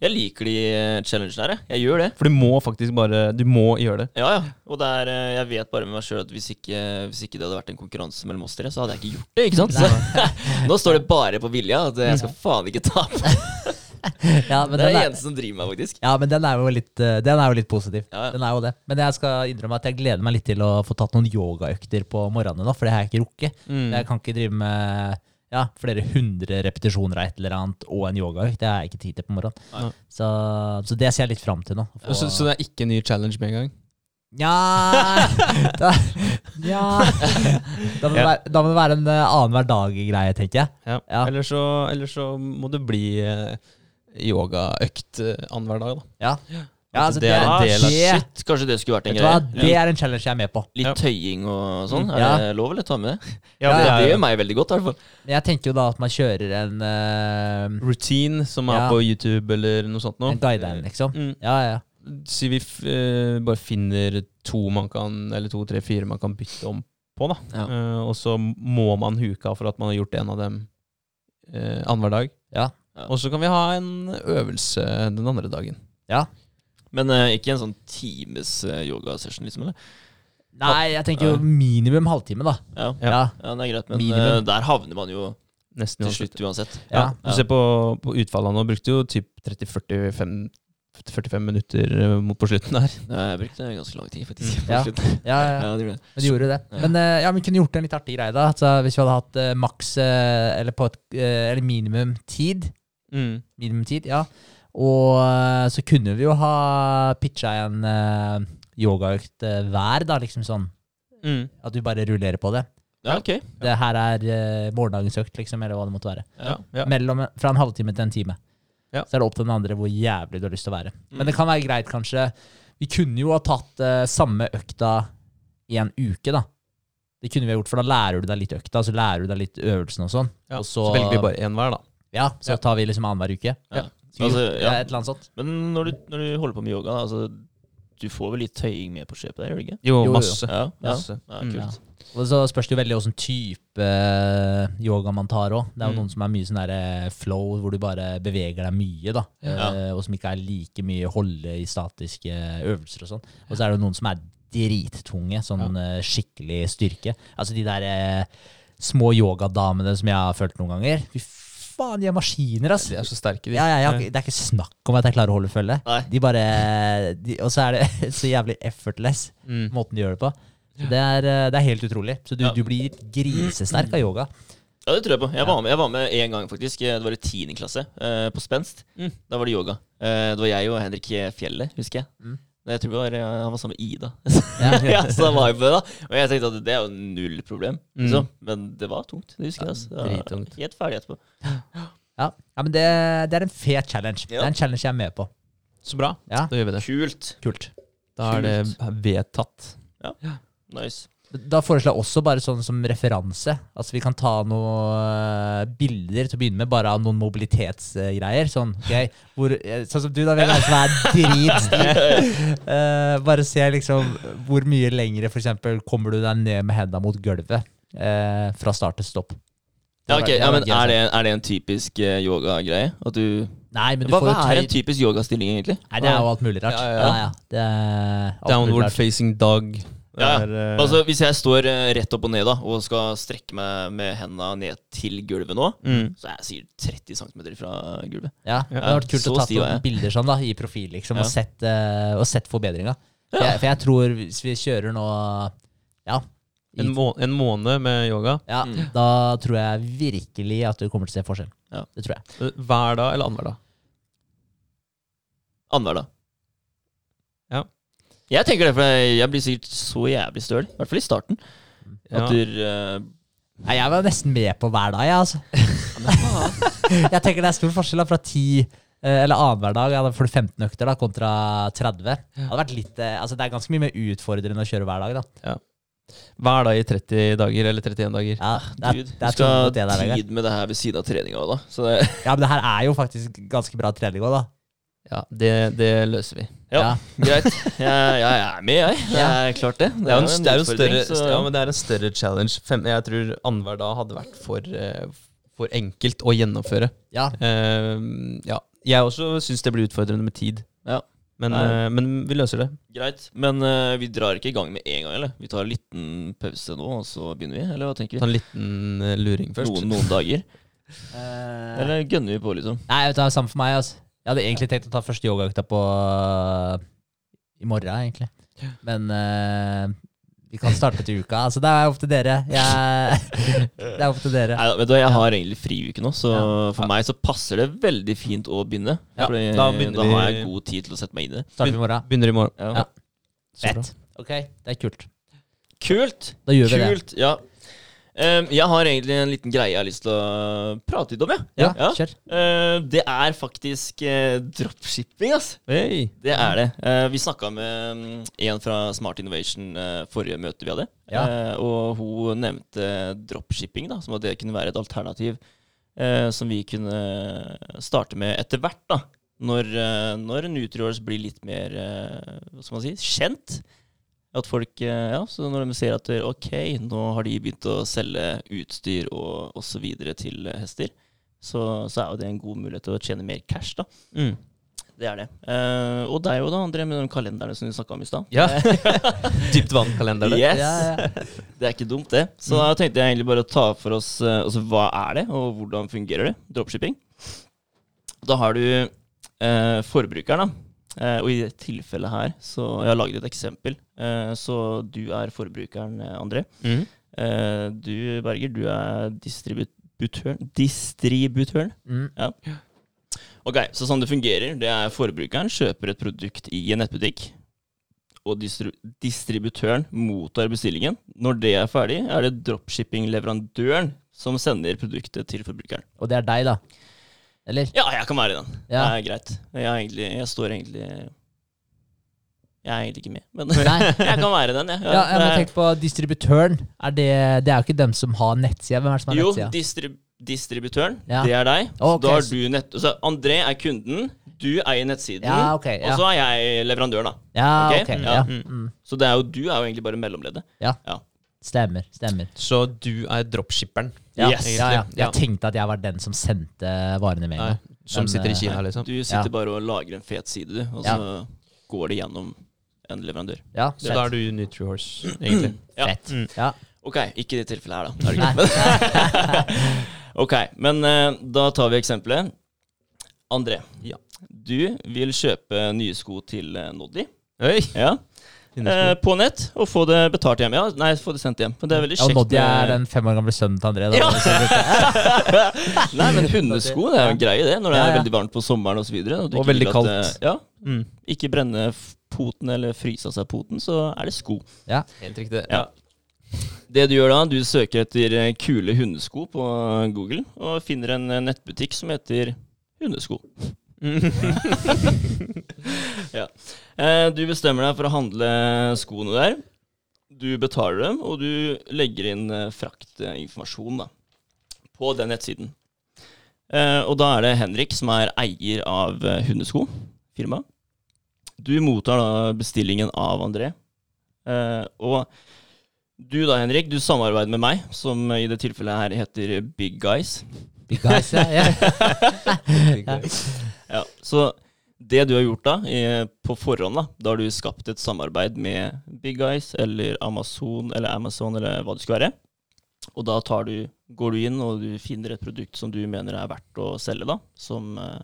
jeg liker de eh, challengene her, jeg. Jeg gjør det. For du må faktisk bare Du må gjøre det. Ja, ja. Og det er, eh, jeg vet bare med meg sjøl at hvis ikke, hvis ikke det hadde vært en konkurranse mellom oss tre, så hadde jeg ikke gjort det. ikke sant? Så, nå står det bare på vilja at jeg skal faen ikke tape. Ja, men Det er den det eneste som driver meg, faktisk. ja, men den er jo litt, eh, den er jo litt positiv. Ja, ja. Den er jo det. Men jeg skal innrømme at jeg gleder meg litt til å få tatt noen yogaøkter på morgenen nå, for det har jeg ikke rukket. Mm. Jeg kan ikke drive med ja, flere hundre repetisjoner av et eller annet og en yogaøkt. Det har jeg ikke tid til på morgenen. Så, så det ser jeg litt fram til nå. For... Så, så det er ikke en ny challenge med en gang? Nja da, ja. da, må det være, da må det være en uh, annenhver dag-greie, tenker jeg. Ja. Ja. Eller, så, eller så må det bli eh, yogaøkt uh, annenhver dag, da. Ja, ja altså, det er en del av det, shit. Kanskje det skulle vært en greie. det er en challenge jeg er med på. Litt tøying og sånn. Er Ja. det lov, eller ta med det? Ja, det, det det gjør meg veldig godt, i hvert fall. Jeg tenker jo da at man kjører en, uh, routine som er Ja. på YouTube eller noe sånt noe. en guideline, liksom. Mm. Ja, ja. Si vi f eh, bare finner to man kan, eller to, tre, fire man kan bytte om på, da. Ja. Uh, og så må man huke av for at man har gjort en av dem uh, annenhver dag. Ja. Ja. Og så kan vi ha en øvelse den andre dagen. ja. Men eh, ikke en sånn times uh, yogasession, liksom? eller? Nei, jeg tenker jo minimum halvtime, da. Ja. Ja. Ja. det er greit. Men Minimum. eh, der havner man jo Nesten til uansett. slutt uansett. Ja, Ja. Du ser på, på utfallet nå, brukte jo typ 30-40-50 45 minutter eh, mot på slutten der. Ja, Jeg brukte ganske lang tid, faktisk. Mm. Ja. på slutten. Ja, ja, ja. Ja, det gjorde jeg. Men de gjorde det. Ja. Men eh, ja, vi kunne gjort en litt artig greie, da. Altså, hvis vi hadde hatt eh, maks eh, eller, på et, eh, eller minimum tid. Mm. Minimum tid, ja. Og eh, så kunne vi jo ha pitcha en uh, yogaøkt eh, hver, da, liksom sånn. Mm. At du bare rullerer på det. Ja, ok. Det her er uh, morgendagens økt, liksom, eller hva det måtte være. Ja. Ja. Mellom, fra en halvtime til en time. Ja. Så er det opp til den andre hvor jævlig du har lyst til å være. Mm. Men det kan være greit, kanskje. Vi kunne jo ha tatt uh, samme økta i en uke, da. Det kunne vi ha gjort, for da lærer du deg litt økta, så lærer du deg litt øvelsen og sånn. Ja. Og Så, så, velger vi bare én hver, da. Ja, så Ja. tar vi liksom annenhver uke. Ja. Så Altså, ja. Et eller annet sånt. Men når du, når du holder på med yoga, da, altså, du får vel litt tøying med på kjøpet der, gjør du ikke? Jo, masse. Ja, ja. Masse. ja Mm. kult. Og så spørs det jo veldig åssen type eh, yoga man tar òg. Det er jo Mm. noen som er mye sånn der eh, flow, hvor du bare beveger deg mye, da. Ja. Eh, og som ikke er like mye holde i statiske øvelser og sånn. Og så er det jo noen som er drittunge, sånn eh, skikkelig styrke. Altså de der eh, små yogadamene som jeg har følt noen ganger. Fy faen, de er maskiner, ass. De er så sterke, de. Ja, ja, ja, det er ikke snakk om at jeg klarer å holde følge. Nei. De bare de, Og så er det så jævlig effortless, Mm. måten de gjør det på. Så det, er, eh, det er helt utrolig. Så du, Ja. du blir grisesterk av yoga. Ja, det tror jeg på. Jeg var med, jeg var med en gang, faktisk. Det var i tiende klasse, eh, på Spenst. Mm. Da var det yoga. Eh, det var jeg og Henrik Fjellet, husker jeg. Mm. Jeg tror var, eh, Han var sammen med Ida. Ja. ja, så var jeg på det da Og jeg tenkte at det er jo null problem. Mm. Liksom. Men det var tungt. Det husker jeg. Altså. Det var. Helt ferdig etterpå. Ja, ja men det, det er en fet challenge. Det er en challenge jeg er med på. Så bra. Ja, Da gjør vi det. Kult. kult. Da er det vedtatt. Ja. Nice. Da foreslår jeg også bare sånn som referanse. Altså Vi kan ta noen eh, bilder til å begynne med, bare av noen mobilitetsgreier. Sånn, ok, hvor, eh, sånn som du, da, Vegard, som er dritstiv. Eh, bare se liksom hvor mye lengre for eksempel, kommer du deg ned med henda mot gulvet uh, fra start til stopp. Ja, ok, ja, men er det, er det en typisk eh, yogagreie? At du Nei, men du Hva, får jo hva er en typisk yogastilling, egentlig? Nei, det er jo alt mulig rart. Ja, Ja, ja, ja. Det er alt mulig Downward rart. facing dog. Ja, er, uh... Altså, Hvis jeg står eh, rett opp og ned da og skal strekke meg med hendene ned til gulvet nå, mm. så er jeg sikkert 30 cm fra gulvet. Ja, det hadde vært kult så å ta noen bilder sånn da, i profil, liksom, Ja. og sett, uh, og sett forbedringa. For, for jeg tror hvis vi kjører nå Ja, i, en, må en måned med yoga. ja Mm. da tror jeg virkelig at du kommer til å se forskjell. Ja. Det tror jeg. Hver dag eller annenhver dag? Annenhver dag. Ja. Jeg tenker det, for jeg, blir sikkert så jævlig støl. I hvert fall i starten. Ja. At du uh, Nei, jeg var nesten med på hver dag, jeg, altså. jeg tenker det er stor forskjell da, fra 10 eh, eller annenhver dag. Jeg hadde for 15 økter da, kontra 30. Det hadde vært litt, eh, altså det er ganske mye mer utfordrende å kjøre hver dag. da. Hver dag i 30 dager eller 31 dager. Ja, det er, Dude, det du er skal ha tid med det her ved siden av treninga òg, da. Så det, Ja, men det her er jo faktisk ganske bra trening òg, da. Ja, det, det løser vi. ja, Ja. greit. Jeg, jeg er med, jeg. Det er klart, det. Det er jo en, det er en større, så- ja, men det er en større challenge. Fem, jeg tror annenhver dag hadde vært for, eh, for enkelt å gjennomføre. Ja, Uh, ja. Jeg også syns det blir utfordrende med tid. Ja. Men, eh, men vi løser det. Greit. Men uh, vi drar ikke i gang med en gang, eller? Vi tar en liten pause nå, og så begynner vi? Eller hva tenker Ta vi? en liten luring først. Noen, noen dager? Eh, Eller gønner vi på, liksom? Nei, det er samme for meg. Altså. Jeg hadde egentlig tenkt å ta første yogaøkta på øh, i morgen, egentlig. Men uh, vi kan starte til uka. Altså, det er opp til dere. Jeg, det er opp til dere. Nei, vet du, Jeg har egentlig friuke nå, så Ja. for meg så passer det veldig fint å begynne. Ja, da da, har jeg god tid til å sette meg inn i det. Starter i morgen. Begynner i morgen. Ja. Ja. Fett. Ok, det er kult. Kult! Da gjør vi det. Kult, ja. Em, jeg har egentlig en liten greie jeg har lyst til å prate litt om. Ja, Ja, Ja. kjør. Eh, det er faktisk uh, dropshipping, ass. Hey. Det er det. Eh, vi snakka med mm, en fra Smart Innovation eh, forrige møte vi hadde. Ja. Eh, og hun nevnte dropshipping, da, som at det kunne være et alternativ eh, som vi kunne starte med etter hvert. da. Når, uh, når Nutriors blir litt mer eh, hva skal man si, kjent. At folk, eh, ja, så Når de ser at ok, nå har de begynt å selge utstyr og osv. til eh, hester, så, så er jo det en god mulighet til å tjene mer cash. da. Mm. Det er det. Uh, og deg òg, da, André, med de kalenderne som du snakka om i stad. Ja. Dypt vann-kalender. Yes! Ja, ja. Det er ikke dumt, det. Så da tenkte jeg egentlig bare å ta for oss altså, hva er det, og hvordan fungerer det? Dropshipping. Da har du uh, forbrukeren, da. Eh, og i det tilfellet her, så Jeg har laget et eksempel. Eh, så du er forbrukeren, eh, André. Mm. Eh, du, Berger, du er distributøren. Distributøren. Mm. Ok, så sånn det fungerer, det er forbrukeren kjøper et produkt i en nettbutikk, og distri distributøren mottar bestillingen. Når det er ferdig, er det dropshipping-leverandøren som sender produktet til forbrukeren. Og det er deg, da? Eller? Ja, jeg kan være i den. Ja. Det er greit. Jeg, er egentlig, jeg står egentlig Jeg er egentlig ikke med, men jeg kan være i den, jeg. Ja, jeg må tenke på distributøren. Er det, det er jo ikke dem som har nettsida. Hvem er det som har Jo, nettsida? distrib distributøren, Ja. det er deg. Så Ok, da har du nett... Så André er kunden, du eier nettsiden, Ja, ok. og så er jeg leverandøren, da. ja ok, ok. ja. Ja. Mm. Mm. Så det er jo, du er jo egentlig bare mellomleddet. Stemmer. Stemmer. Så du er dropshipperen, Ja, Yes. ja, ja. Jeg tenkte at jeg var den som sendte varene med Nei, som den, sitter i eh, Kina, liksom. Du sitter Ja. bare og lager en fet side, du, og så går det gjennom en leverandør. Ja, Så da er du Nutrihorse, egentlig. Ja. Fett. Mm. Ja. Ok, ikke i det tilfellet her, da. Er det Nei. ok, men uh, da tar vi eksempelet. André, Ja. du vil kjøpe nye sko til uh, Noddy. Oi! Ja. Eh, på nett, og få det betalt hjem. Ja, nei, få det sendt hjem. Men det er veldig kjekt. Ja, og. Noddy er med- den fem år gamle sønnen til André. Da, Ja. Nei, men hundesko det er jo en greie, det. Når det er veldig varmt på sommeren osv. Og, videre Og ikke veldig at, kaldt. eh, Ja, Mm. ikke brenne poten eller fryse av seg poten, så er det sko. Ja, Helt riktig. Ja. Det du gjør da, du søker etter eh, kule hundesko på Google, og finner en eh, nettbutikk som heter Hundesko. ja. Eh, Du bestemmer deg for å handle skoene der. Du betaler dem, og du legger inn eh, fraktinformasjon da, på den nettsiden. Eh, Og da er det Henrik som er eier av Hundesko, firma. Du mottar da bestillingen av André. Og du da, Henrik, du samarbeider med meg, som i det tilfellet her heter Big Guys. Big guys, ja. ja. Ja, så det du har gjort da, på forhånd, da, da har du skapt et samarbeid med Big Guys eller Amazon eller Amazon eller hva det skulle være. Og da du, går du inn og du finner et produkt som du mener er verdt å selge, da. Som, eh,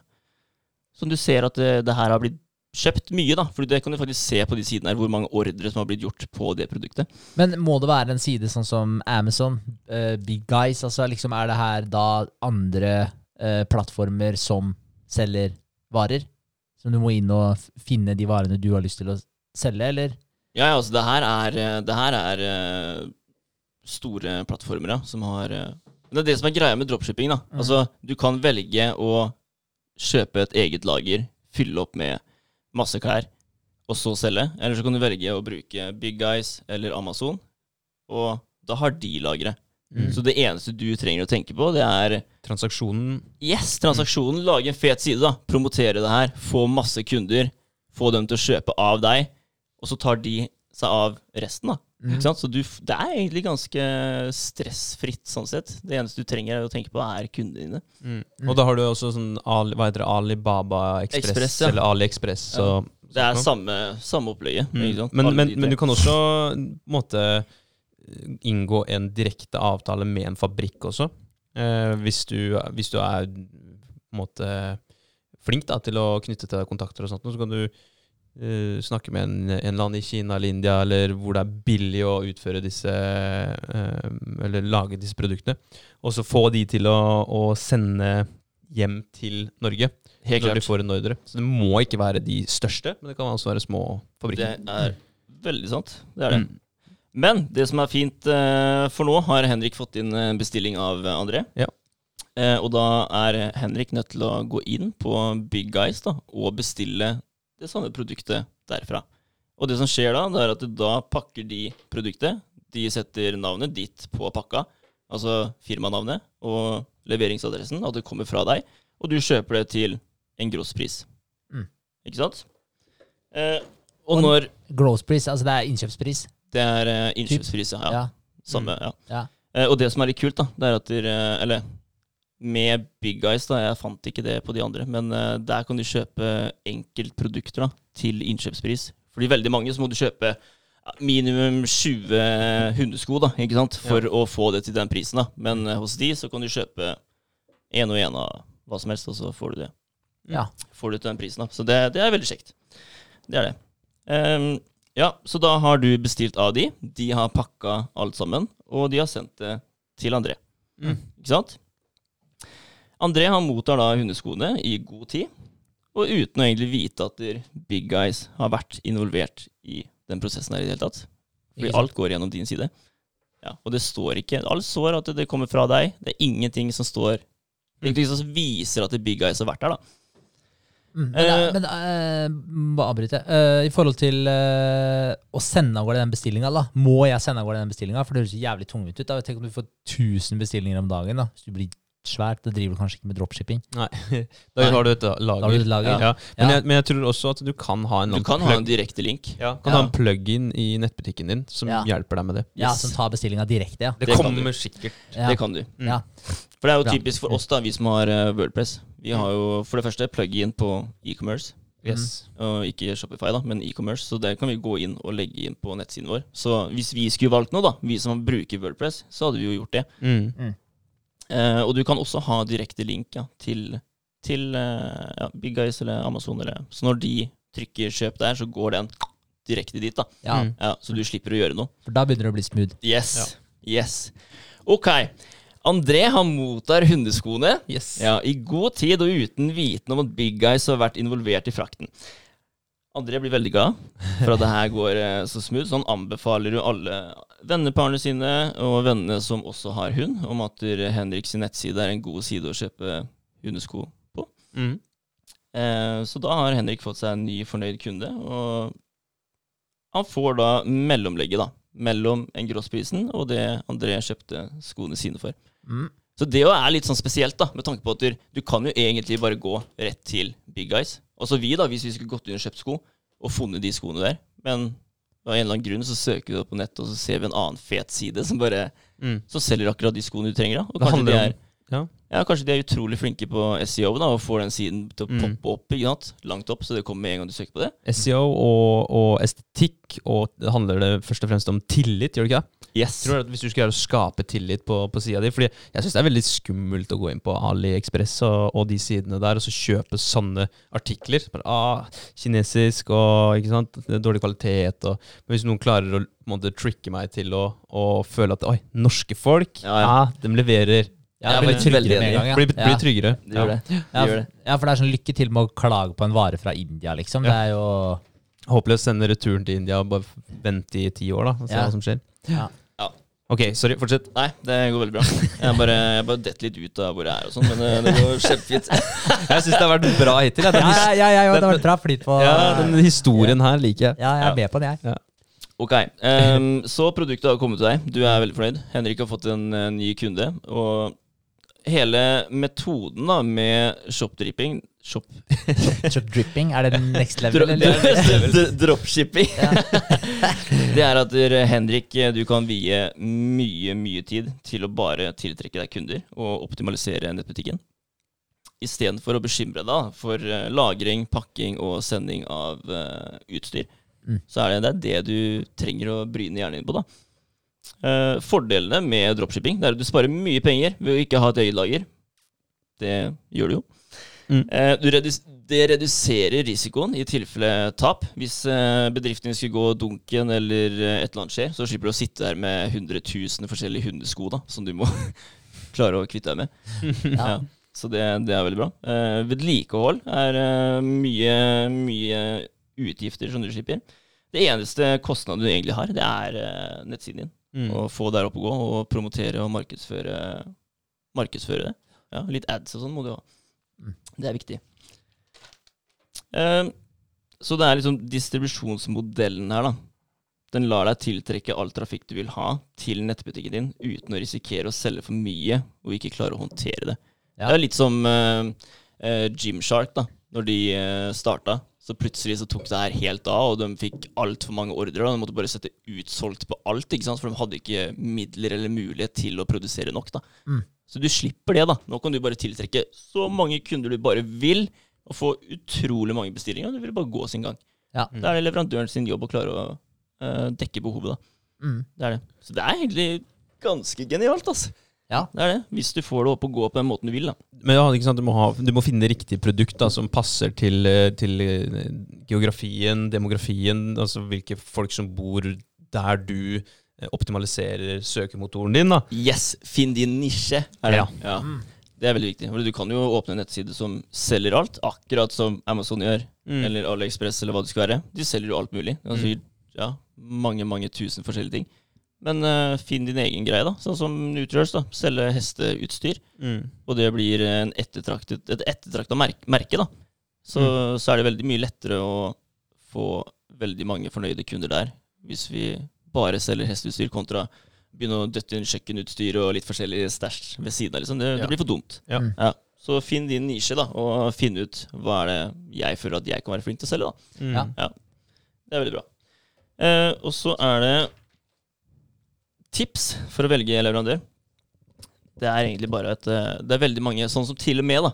som du ser at det, det her har blitt kjøpt mye, da. For det kan du faktisk se på de sidene her, hvor mange ordre som har blitt gjort på det produktet. Men må det være en side sånn som Amazon, uh, Big Guys? Altså liksom Er det her da andre uh, plattformer som selger varer? Som du må inn og finne de varene du har lyst til å selge, eller? Ja, ja, altså det her er, eh, det her er eh, store plattformer ja, som har eh, det er det som er greia med dropshipping. da. Mm. Altså, Du kan velge å kjøpe et eget lager, fylle opp med masse klær, og så selge. Eller så kan du velge å bruke Big Guys eller Amazon, og da har de lageret. Mm. Så det eneste du trenger å tenke på, det er Transaksjonen Yes, transaksjonen. Lage en fet side, da. Promotere det her. Få masse kunder. Få dem til å kjøpe av deg. Og så tar de seg av resten, da. Mm. Ikke sant? Så du, det er egentlig ganske stressfritt, sånn sett. Det eneste du trenger å tenke på, er kundene dine. mm. Og da har du også sånn Ali, Hva heter det? Alibaba Express, Express, ja. eller AliExpress. Så, Det er sånn. samme, samme opplegget. Mm. Men, men, men du kan også på en måte inngå en direkte avtale med en fabrikk også. Eh, hvis, du, hvis du er måte flink da, til å knytte til deg kontakter og sånt, så kan du eh, snakke med en, en eller annen i Kina eller India, eller hvor det er billig å utføre disse eh, Eller lage disse produktene. Og så få de til å, å sende hjem til Norge Helt når de klart. får en ordre. Så det må ikke være de største, men det kan også være små fabrikker. Det er veldig sant. Det er det. Mm. Men det som er fint eh, for nå, har Henrik fått inn bestilling av eh, André. Ja. Eh, og da er Henrik nødt til å gå inn på Big Guys da, og bestille det samme produktet derfra. Og det som skjer da, det er at da pakker de produktet. De setter navnet ditt på pakka, altså firmanavnet og leveringsadressen, at det kommer fra deg. Og du kjøper det til en grosspris. Mm. Ikke sant? Eh, og Og- når Grosspris, altså det er innkjøpspris. Det er uh, innkjøpspris, ja. Ja. Samme, ja. Ja. Uh, og det som er litt kult, da, det er at dere Eller med Big Guys, da, jeg fant ikke det på de andre, men uh, der kan du kjøpe enkeltprodukter da, til innkjøpspris. Fordi veldig mange så må du kjøpe minimum 20 hundesko da, ikke sant, for å få det til den prisen. da. Men eh, hos de så kan du kjøpe én og én av hva som helst, og så får du det. Ja. Får du til den prisen. da. Så det, det er veldig kjekt. Det er det. Ehm, ja, så da har du bestilt av de. De har pakka alt sammen, og de har sendt det til André. Mm. Ikke sant? André han mottar da hundeskoene i god tid, og uten å egentlig vite at Big Guys har vært involvert i den prosessen her i det hele tatt. Fordi alt går gjennom din side. Ja, og det står ikke Alt står at det kommer fra deg. Det er ingenting som står Ingenting som viser at Big Guys har vært der, da. Mm, men Eh, men uh, bare avbryte. Uh, I forhold til uh, å sende av gårde den bestillinga. Må jeg sende av gårde den bestillinga? For det høres jævlig tungvint ut. da. Tenk om du får 1000 bestillinger om dagen. da. Hvis du blir svært, Det driver du kanskje ikke med dropshipping. Nei. Da Nei. har du et lager. Du et lager. Ja. Men, Ja. jeg, men jeg tror også at du kan ha en Du kan ha en direkte link. ja, kan Ja. ha en plug-in i nettbutikken din som Ja. hjelper deg med det. Ja, Yes. Som tar bestillinga direkte, ja. Det, Det kommer du. sikkert. ja. Det kan du. Mm. Ja. For det er jo Bra. typisk for oss, da, vi som har uh, Wordpress. Vi har jo for det første plug-in på e-commerce. Yes. Og ikke Shopify, da, men e-commerce. Så der kan vi gå inn og legge inn på nettsiden vår. Så hvis vi skulle valgt noe, da, vi som bruker Wordpress, så hadde vi jo gjort det. Mm. Eh, og du kan også ha direkte link ja, til, til eh, ja, Big Guys eller Amazon. Eller. Så når de trykker 'kjøp' der, så går den direkte dit. da. ja. Mm. Ja, så du slipper å gjøre noe. For da begynner det å bli smooth. Yes. Yes. Ok. André han mottar hundeskoene Yes. ja, i god tid og uten viten om at Big Guys har vært involvert i frakten. André blir veldig glad for at det her går eh, så smooth, så han anbefaler jo alle venneparene sine og vennene som også har hund, om at Henriks nettside er en god side å kjøpe hundesko på. Mm. Eh, så da har Henrik fått seg en ny fornøyd kunde, og han får da mellomlegget da, mellom engrossprisen og det André kjøpte skoene sine for. Mm. Så det er litt sånn spesielt, da, med tanke på at du, du kan jo egentlig bare gå rett til Big Guys. Altså vi, da, hvis vi skulle gått inn og kjøpt sko og funnet de skoene der, men av en eller annen grunn så søker vi det på nettet, og så ser vi en annen fet side som bare Mm. som selger akkurat de skoene du trenger. da. Og Det kanskje de, er, ja. ja, kanskje de er utrolig flinke på SEO da, og får den siden til å Mm. poppe opp ikke sant? langt opp, så det kommer med en gang du søker på det. SEO og, og estetikk, og det handler det først og fremst om tillit, gjør det ikke det? Yes. Tror at Hvis du skal gjøre å skape tillit på, på sida di Fordi jeg syns det er veldig skummelt å gå inn på AliExpress og, og de sidene der og så kjøpe sånne artikler. Bare, ah, kinesisk og ikke sant? Dårlig kvalitet. Og, men hvis noen klarer å på måte, tricke meg til å, å føle at oi, norske folk, Ja, ja, ja. de leverer. Ja, Jeg blir er tryggere med en gang. Ja. Blir, blir tryggere. Det gjør det. Ja, det, gjør det. ja, for det er sånn lykke til med å klage på en vare fra India, liksom. Ja. Det er jo Håpløst sende returen til India og bare vente i ti år, da. Og se Ja. hva som skjer. Ja. Ja. Ok, sorry. Fortsett. Nei, det går veldig bra. Jeg bare, jeg bare detter litt ut av hvor jeg er og sånn, men eh, det går kjempefint. Jeg syns det har vært bra hittil. Ja. Ja, ja, ja, ja, det har vært bra flyt på ja, den historien her liker jeg. Ja, jeg er med på den, jeg. Ok, um, så produktet har kommet til deg. Du er veldig fornøyd. Henrik har fått en eh, ny kunde. Og hele metoden da med shopdripping Shop Shop dripping, er det next Dro level? det Eller? er dro- Dropshipping. Det er at Henrik, eh, du kan vie mye, mye tid til å bare tiltrekke deg kunder og optimalisere nettbutikken. Istedenfor å bekymre deg for eh, lagring, pakking og sending av eh, utstyr. Mm. Så er det, det er det du trenger å bryne hjernen din på. da. Eh, fordelene med dropshipping det er at du sparer mye penger ved å ikke ha et eget lager. Det gjør du jo. Mm. Eh, du redus det reduserer risikoen i tilfelle tap. Hvis eh, bedriften skulle gå dunken eller eh, et eller annet skjer, så slipper du å sitte der med 100 000 forskjellige hundesko da, som du må klare å kvitte deg med. Ja. Ja. Så det, det er veldig bra. Eh, vedlikehold er eh, mye, mye utgifter som du slipper. Det eneste kostnaden du egentlig har, det er eh, nettsiden din. Mm. Å få der opp å gå og promotere og markedsføre, markedsføre det. Ja, litt ads og sånn må du ha. Mm. Det er viktig. Eh, så det er liksom distribusjonsmodellen her, da. Den lar deg tiltrekke all trafikk du vil ha til nettbutikken din uten å risikere å selge for mye og ikke klare å håndtere det. Ja. Det er litt som uh, uh, Gymshark, da. Når de uh, starta, så plutselig så tok det her helt av, og de fikk altfor mange ordrer. og De måtte bare sette utsolgt på alt, ikke sant? for de hadde ikke midler eller mulighet til å produsere nok. da. Mm. Så du slipper det. da. Nå kan du bare tiltrekke så mange kunder du bare vil, og få utrolig mange bestillinger. og Det vil bare gå sin gang. Ja. Da er det leverandøren sin jobb å klare å uh, dekke behovet. da. Mm. Det er det. Så det er egentlig ganske genialt, altså. Ja. Det er det. Hvis du får det opp og gå på den måten du vil. da. Men ja, ikke sant? Du, må ha, du må finne riktig produkt da, som passer til, eh, til eh, geografien, demografien, altså hvilke folk som bor der du optimaliserer søkemotoren din. da. Yes, finn din nisje. Er det. Ja. Ja. Det er veldig viktig. For du kan jo åpne en nettside som selger alt, akkurat som Amazon gjør. Mm. Eller AliExpress, eller hva det skal være. De selger jo alt mulig. Mm. Altså, ja, mange, mange tusen forskjellige ting. Men uh, finn din egen greie, da. Sånn som Nutriors. da, Selge hesteutstyr. Mm. Og det blir et ettertrakta merke, merke, da. Så, Mm. så er det veldig mye lettere å få veldig mange fornøyde kunder der. Hvis vi bare selger hesteutstyr kontra begynne å døtte inn kjøkkenutstyr og litt forskjellig stæsj ved siden av. Liksom. Det, Ja. det blir for dumt. Ja. Mm. Ja. Så finn din nisje, da, og finn ut hva er det jeg føler at jeg kan være flink til å selge. da. Mm. Ja. Det er veldig bra. Eh, og så er det tips for å velge leverandør. Det er egentlig bare et eh, Det er veldig mange, sånn som til og med da,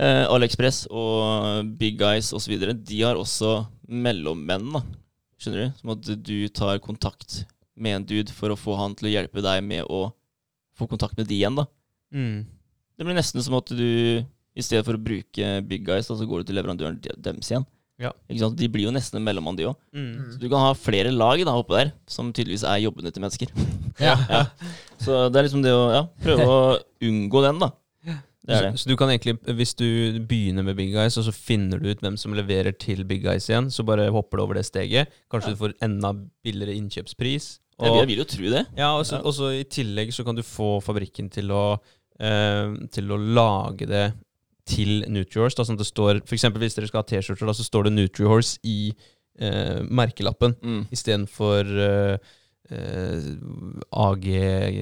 eh, AliExpress og Big Guys osv., de har også mellommenn. da. Skjønner du? Som at du tar kontakt med en dude for å få han til å hjelpe deg med å få kontakt med de igjen. da. Mm. Det blir nesten som at du i stedet for å bruke Big Guys, da, så går du til leverandøren de- deres igjen. Ja. Ikke sant? De blir jo nesten en mellommann, de òg. Mm. Så du kan ha flere lag da, oppe der, som tydeligvis er jobbene til mennesker. Ja. Ja. Så det er liksom det å ja, prøve å unngå den, da. Det er det. Så, så du kan egentlig, hvis du begynner med Big Guys, og så finner du ut hvem som leverer til Big Guys igjen, så bare hopper du over det steget. Kanskje du får enda billigere innkjøpspris. Jeg, jeg vil jo tro det. Ja, og så Ja. og i tillegg så kan du få fabrikken til å, eh, til å lage det til Nutrihorse. Da, sånn at det står, for eksempel hvis dere skal ha T-skjorter, så står det Nutrihorse i eh, merkelappen Mm. istedenfor eh, eh, AG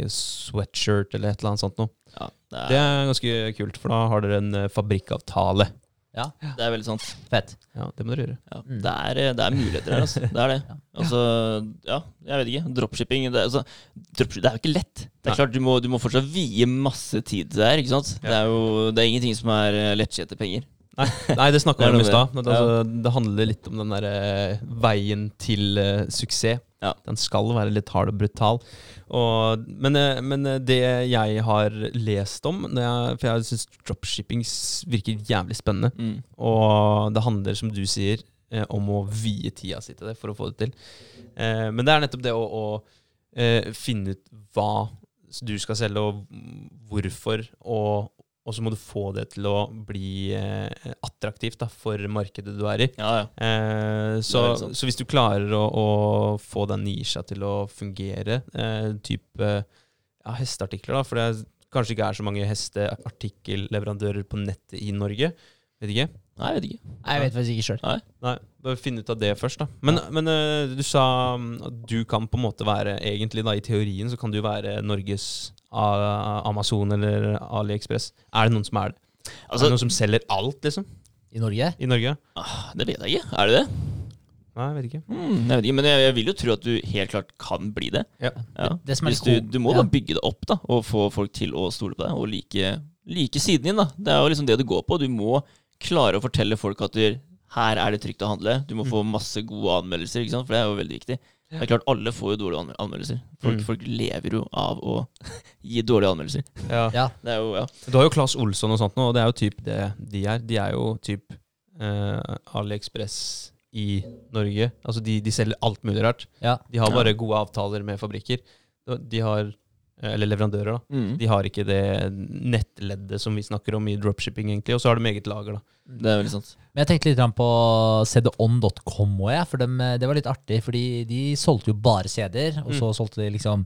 sweatshirt eller et eller annet sånt noe. Ja, det, Det er, er ganske kult, for da har dere en eh, fabrikkavtale. Ja. det er veldig sant. Fett. Ja, det må dere gjøre. Ja, Mm. det, er, det er muligheter her, altså. Det er det. Ja. Altså, ja, jeg vet ikke. Dropshipping det, er- altså, dropshipping, det er jo ikke lett. Det er Nei. klart, du må, du må fortsatt vie masse tid til det her. ikke sant? Ja. Det er jo det er ingenting som er eh, penger. Nei, det snakka Det er vi om i stad. Altså, det handler litt om den der eh, veien til uh, suksess. Ja. Den skal være litt hard og brutal. Og, men, eh, men eh, det jeg har lest om jeg, For jeg syns dropshipping virker jævlig spennende. Mm. Og det handler, som du sier, eh, om å vie tida si til det for å få det til. Men det er nettopp det å, å finne ut hva du skal selge, og hvorfor. Og, og så må du få det til å bli eh, attraktivt da, for markedet du er i. Ja, ja. Eh, så, er så hvis du klarer å, å få den nisja til å fungere, eh, type ja, hesteartikler, da, for det er, kanskje ikke er så mange hesteartikkelleverandører på nettet i Norge. Vet ikke. Nei, jeg vet ikke. Nei, Jeg vet faktisk ikke sjøl. Nei, bare finne ut av det først, da. Men, men uh, du sa mm, at du kan på en måte være Egentlig, da, i teorien, så kan du være Norges Amazon eller AliExpress. Er det noen som er det? er Altså, det noen som selger alt, liksom? I Norge? I Norge? ah, det vet jeg ikke. Er det det? Nei, jeg vet ikke. Mm, jeg vet ikke, Men jeg, jeg vil jo tro at du helt klart kan bli det. Ja. Ja. Det som er Hvis litt du, du må ja. da bygge det opp da, og få folk til å stole på deg, og like, like siden din. da. Det er jo liksom det du går på. Du må klare å fortelle folk at du, her er det trygt å handle. Du må få masse gode anmeldelser, ikke sant? for det er jo veldig viktig. Det er klart, Alle får jo dårlige anmeldelser. Folk, Mm. folk lever jo av å gi dårlige anmeldelser. Ja. Ja. Det er jo, ja. Du har jo Claes Olsson og sånt nå, og det er jo typ det de er. De er jo typ eh, AliExpress i Norge. Altså de, de selger alt mulig rart. Ja. De har Ja. bare gode avtaler med fabrikker. De har, eller leverandører, da. Mm. De har ikke det nettleddet som vi snakker om i dropshipping, egentlig. Og så har de eget lager, da. Det er veldig sant. Men jeg tenkte litt grann på cdon.com òg, jeg. For dem, eh, det var litt artig, fordi de solgte jo bare CD-er. Og så solgte de liksom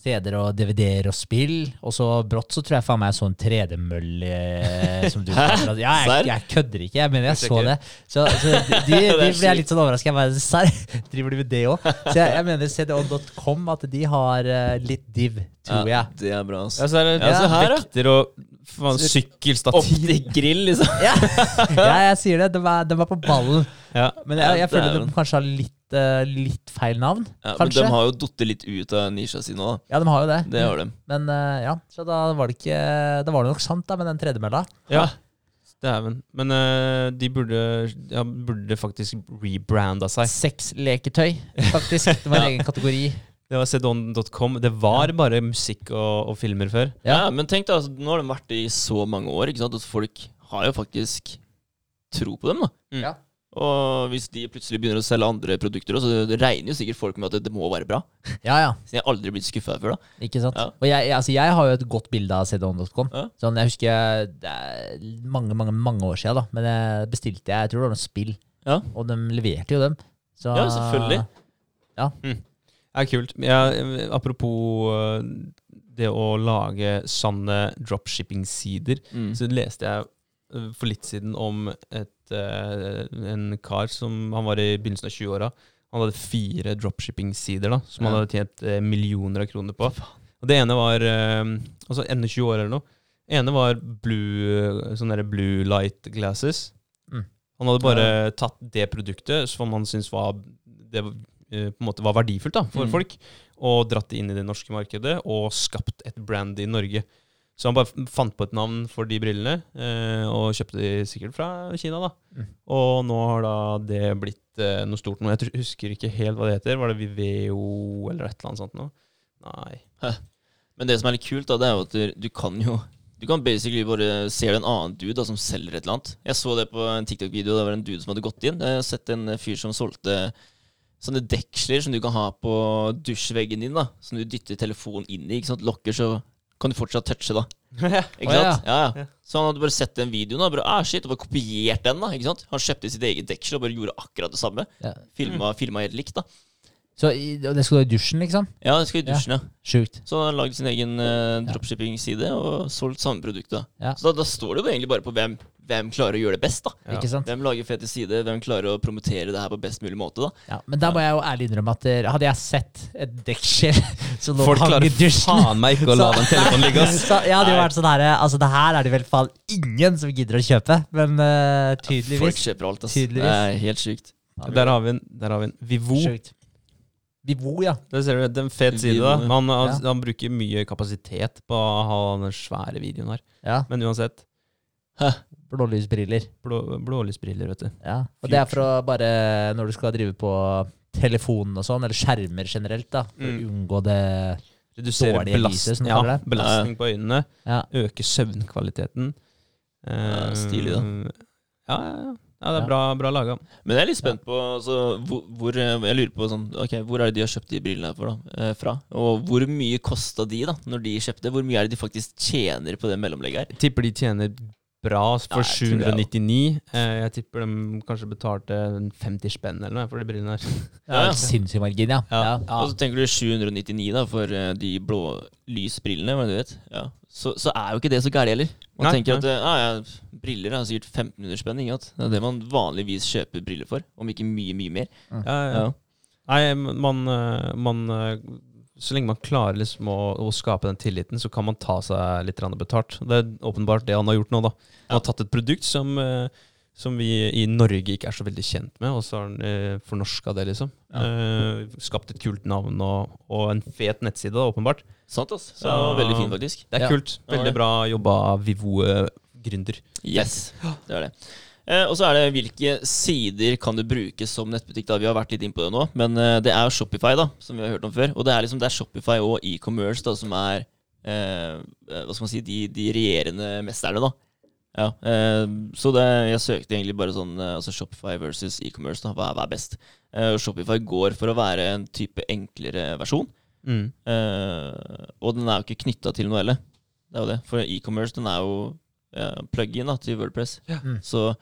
CD-er og DVD-er og spill. Og så brått så tror jeg faen meg så en 3D-mølle eh, som du kaller det. Ja, jeg, jeg kødder ikke, mener jeg så det. Så, så de, de, de ble jeg litt sånn overraska. Serr? Driver de med det òg? Så jeg, jeg mener cdon.com, at de har eh, litt div, tror jeg. Ja, Det er bra, altså. Ja, så er det Ja, så her, vekter og faen, sykkelstativ. til grill, liksom. Ja, ja jeg sier det. De er, de er på ballen. Men jeg, jeg føler de kanskje har litt, litt feil navn. Ja, men de har jo datt litt ut av nisja si nå, da. Ja, de har jo det. Det har de. Men uh, ja, så da var det ikke Da var det nok sant, da, med den tredemølla. ja. Dæven. Men uh, de burde, ja, burde faktisk rebranda seg. Sexleketøy, faktisk. Det var en egen kategori. Det var sedon.com. Det var bare musikk og, og filmer før. Ja, men tenk da, altså, nå har de vært det i så mange år, ikke sant? at folk har jo faktisk tro på dem. da. Mm. Ja. Og hvis de plutselig begynner å selge andre produkter, så det regner jo sikkert folk med at det, det må være bra. Ja, ja. Så jeg har aldri blitt skuffa før, da. Ikke sant? Ja. Og jeg, jeg- altså, jeg har jo et godt bilde av cdon.com. Ja. Sånn, jeg husker det er mange, mange mange år siden, da. Men jeg bestilte jeg, jeg tror det var noen spill, Ja, og de leverte jo dem. Så, ja selvfølgelig. Ja, Det er kult. Ja, apropos øh, det å lage sanne dropshipping-sider, Mm. så leste jeg øh, for litt siden om et, en kar som Han var i begynnelsen av 20-åra. Han hadde fire dropshipping-sider da, som han hadde tjent øh, millioner av kroner på. Og det ene var øh, Altså enda 20 år eller noe. Det ene var blue, sånne blue light glasses. Mm. Han hadde bare tatt det produktet som han syntes var det eh, på en måte var verdifullt da, for Mm. folk, og dratt det inn i det norske markedet og skapt et brand i Norge. Så han bare fant på et navn for de brillene, eh, og kjøpte de sikkert fra Kina. da. Mm. Og nå har da det blitt eh, noe stort noe. Jeg husker ikke helt hva det heter. Var det Viveo eller et eller annet sånt noe? Nei. Men det som er litt kult, da, det er jo at du, du kan jo Du kan basically bare se en annen dude da, som selger et eller annet. Jeg så det på en TikTok-video. Det var en dude som hadde gått inn. Jeg har sett en fyr som solgte sånne deksler som du kan ha på dusjveggen din. da Som du dytter telefonen inn i. ikke sant? Lokker, så kan du fortsatt touche, da. Ikke sant? Ja, ja. Ja. Så han hadde bare sett den videoen og bare, ah, shit, og bare kopiert den. da, ikke sant? Han kjøpte sitt eget deksel og bare gjorde akkurat det samme. Ja. Filma, filma helt likt, da. Så i- og det skulle du ha i dusjen, liksom? Ja, det skulle i dusjen, ja. Sjukt. Så han har lagd sin egen uh, dropshipping-side og solgt samme produkt. da. Ja. Så da, da står det jo egentlig bare på hvem, hvem klarer å gjøre det best. da. Ja. Ikke sant? Hvem lager fete side, hvem klarer å promotere det her på best mulig måte. da. Ja, men da må jeg jo ærlig innrømme at der, hadde jeg sett et dekkskjell som lå Folk hang i klarer dusjen faen meg ikke å la Så- den telefonen ligge. ass. Så jeg hadde jo vært sånn her Altså, det her er det i hvert fall ingen som gidder å kjøpe, men tydeligvis. Folk kjøper alt. ass. Tydeligvis. Det er helt sykt. Der har vi en. Der har vi en. Vivo. Sjukt. Vivo, ja. Det ser du, det er en fet side. Da. Men han, han, Ja. han bruker mye kapasitet på å ha den svære videoen her. ja. Men uansett, Blålysbriller. blå, blålysbriller, vet du. Ja. Og det er for å bare Når du skal drive på telefonen og sånn, eller skjermer generelt, da, for å Mm. unngå det Redusere Dårlige lyset, ja, det. belastning på øynene. Ja. Øke søvnkvaliteten. Uh, stilig, da. Ja, ja, ja. ja det er Ja. bra, bra laga. Men jeg er litt spent på altså, hvor, hvor eh, Jeg lurer på sånn, ok, hvor er det de har kjøpt de brillene for, da, eh, fra? Og hvor mye kosta de da, når de kjøpte? Hvor mye er det de faktisk tjener på det mellomlegget her? Tipper de tjener bra for Ja, jeg tror det, ja. 799. Eh, Jeg tipper de kanskje betalte 50 spenn eller noe for de brillene her. Ja, ja. Sinnssyk margin, ja. Ja. ja. Og så tenker du 799 da for eh, de blå lysbrillene, hva du vet? Ja. Så, så er jo ikke det så gærent heller. Man Nei, tenker nei. at eh, ja, briller er sikkert 1500 spenn. Ikke? Det er det man vanligvis kjøper briller for, om ikke mye, mye mer. Ja, ja. Ja. Nei, man, man Så lenge man klarer liksom å, å skape den tilliten, så kan man ta seg litt betalt. Det er åpenbart det han har gjort nå. da. Han har tatt et produkt som, eh, som vi i Norge ikke er så veldig kjent med, og så har han eh, fornorska det, liksom. Eh, skapt et kult navn og, og en fet nettside, da, åpenbart. Sant, ass. Så ja, veldig fin, faktisk. Det er Ja. kult. Veldig bra jobba Vivo-gründer. Yes, det var det. Eh, og så er det hvilke sider kan du bruke som nettbutikk. da, Vi har vært litt inn på det nå, men eh, det er jo Shopify, da, som vi har hørt om før. Og det er liksom det er Shopify og e-commerce da, som er eh, eh, hva skal man si, de, de regjerende mesterne, da. Ja, eh, så det, jeg søkte egentlig bare sånn altså Shopify versus e-commerce. da, Hva er, hva er best? Eh, og Shopify går for å være en type enklere versjon. Mm. Eh, og den er jo ikke knytta til noe heller. Det er jo det. For e-commerce den er jo plug-in til Wordpress. Mm. Så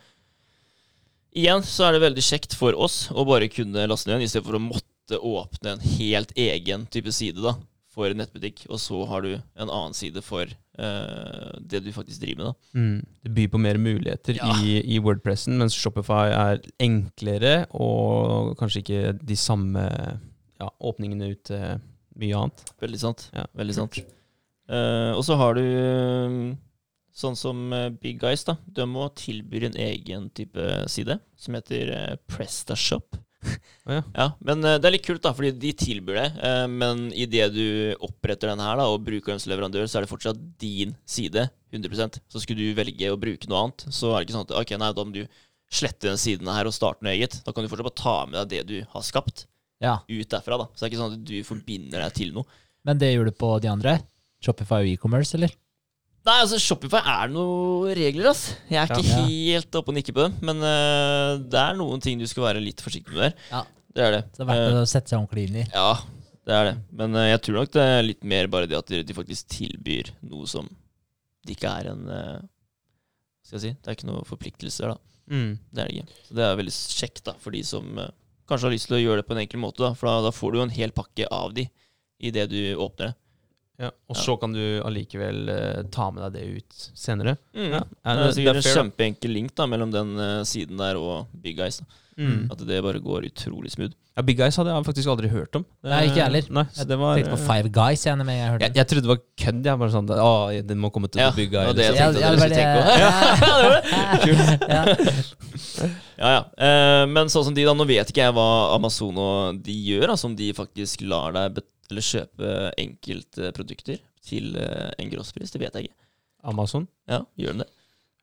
igjen så er det veldig kjekt for oss å bare kunne laste ned den, istedenfor å måtte åpne en helt egen type side da, for nettbutikk. Og så har du en annen side for uh, det du faktisk driver med. da. Mm. Det byr på mer muligheter Ja. i, i Wordpressen, mens Shopify er enklere og kanskje ikke de samme ja, åpningene ut til mye annet. Veldig sant. Ja, Veldig sant. Uh, og så har du eh, sånn som eh, Big Guys. da. De må tilbyr en egen type side som heter uh, PrestaShop. Oh, ja. Ja, men eh, det er litt kult, da, fordi de tilbyr det. eh, men idet du oppretter den her da, og bruker den som leverandør, så er det fortsatt din side. 100 Så skulle du velge å bruke noe annet, så er det ikke sånn at ok, nei, da må du slette den siden her og starte noe eget. Da kan du fortsatt bare ta med deg det du har skapt. Ja. ut derfra. da Så det er ikke sånn at du forbinder deg til noe. Men det gjør du på de andre? Shopify og e-commerce, eller? Nei, altså Shopify er noen regler, ass. Jeg er ikke Ja. helt oppe og nikker på dem. Men uh, det er noen ting du skal være litt forsiktig med der. Ja. Det er det. Så det er verdt å sette seg ordentlig inn i. Ja, det er det. Men uh, jeg tror nok det er litt mer bare det at de, de faktisk tilbyr noe som det ikke er en Skal jeg si? Det er ikke noen forpliktelser, da. Mm. Det er det ikke. Så det er veldig kjekt da, for de som kanskje har lyst til å gjøre det på en enkel måte. Da, for da, da får du jo en hel pakke av de i det du åpner det. Ja, og Ja. så kan du allikevel uh, ta med deg det ut senere. Mm. Ja, Det er sikkert en kjempeenkel link da mellom den uh, siden der og Big Eyes. Mm. At det bare går utrolig smooth. Ja, Big Eyes hadde jeg faktisk aldri hørt om. Nei, ikke heller. Nei, jeg det var, Tenkte på Five Guys jeg, med jeg jeg, jeg trodde det var kødd. Jeg bare sånn Å, den må komme til Ja, Big det var det jeg tenkte jeg, jeg, jeg, jeg, på. ja. Ja, ja. Eh, men sånn som de, da. Nå vet ikke jeg hva Amazon og de gjør. Altså om de faktisk lar deg bet eller kjøpe enkeltprodukter til eh, en grosspris. Det vet jeg ikke. Amazon? Ja, gjør de det?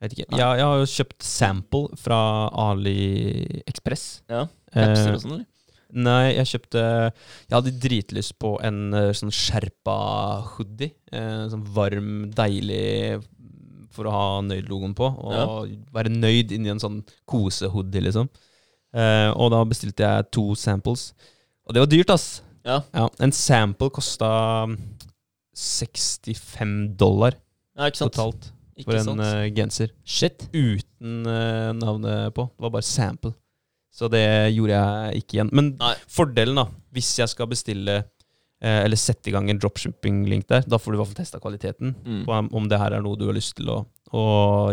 Vet ikke. Ja, jeg har jo kjøpt sample fra AliExpress. Ja, Eh, Capser og sånn, eller? Nei, jeg kjøpte Jeg hadde dritlyst på en eh, sånn skjerpa hoodie. Sånn varm, deilig for å ha Nøyd-logoen på. Og være nøyd inni en sånn kosehoodie, liksom. Eh, og da bestilte jeg to samples. Og det var dyrt, ass. Ja. en sample kosta 65 dollar ja, ikke sant? totalt Ikke for en eh, genser. Shit. Uten uh, navnet på. Det var bare sample. Så det gjorde jeg ikke igjen. Men Nei. fordelen, da, hvis jeg skal bestille eh, eller sette i gang en dropshipping-link der, da får du i hvert fall testa kvaliteten. Mm. På om- det her er noe du har lyst til å, å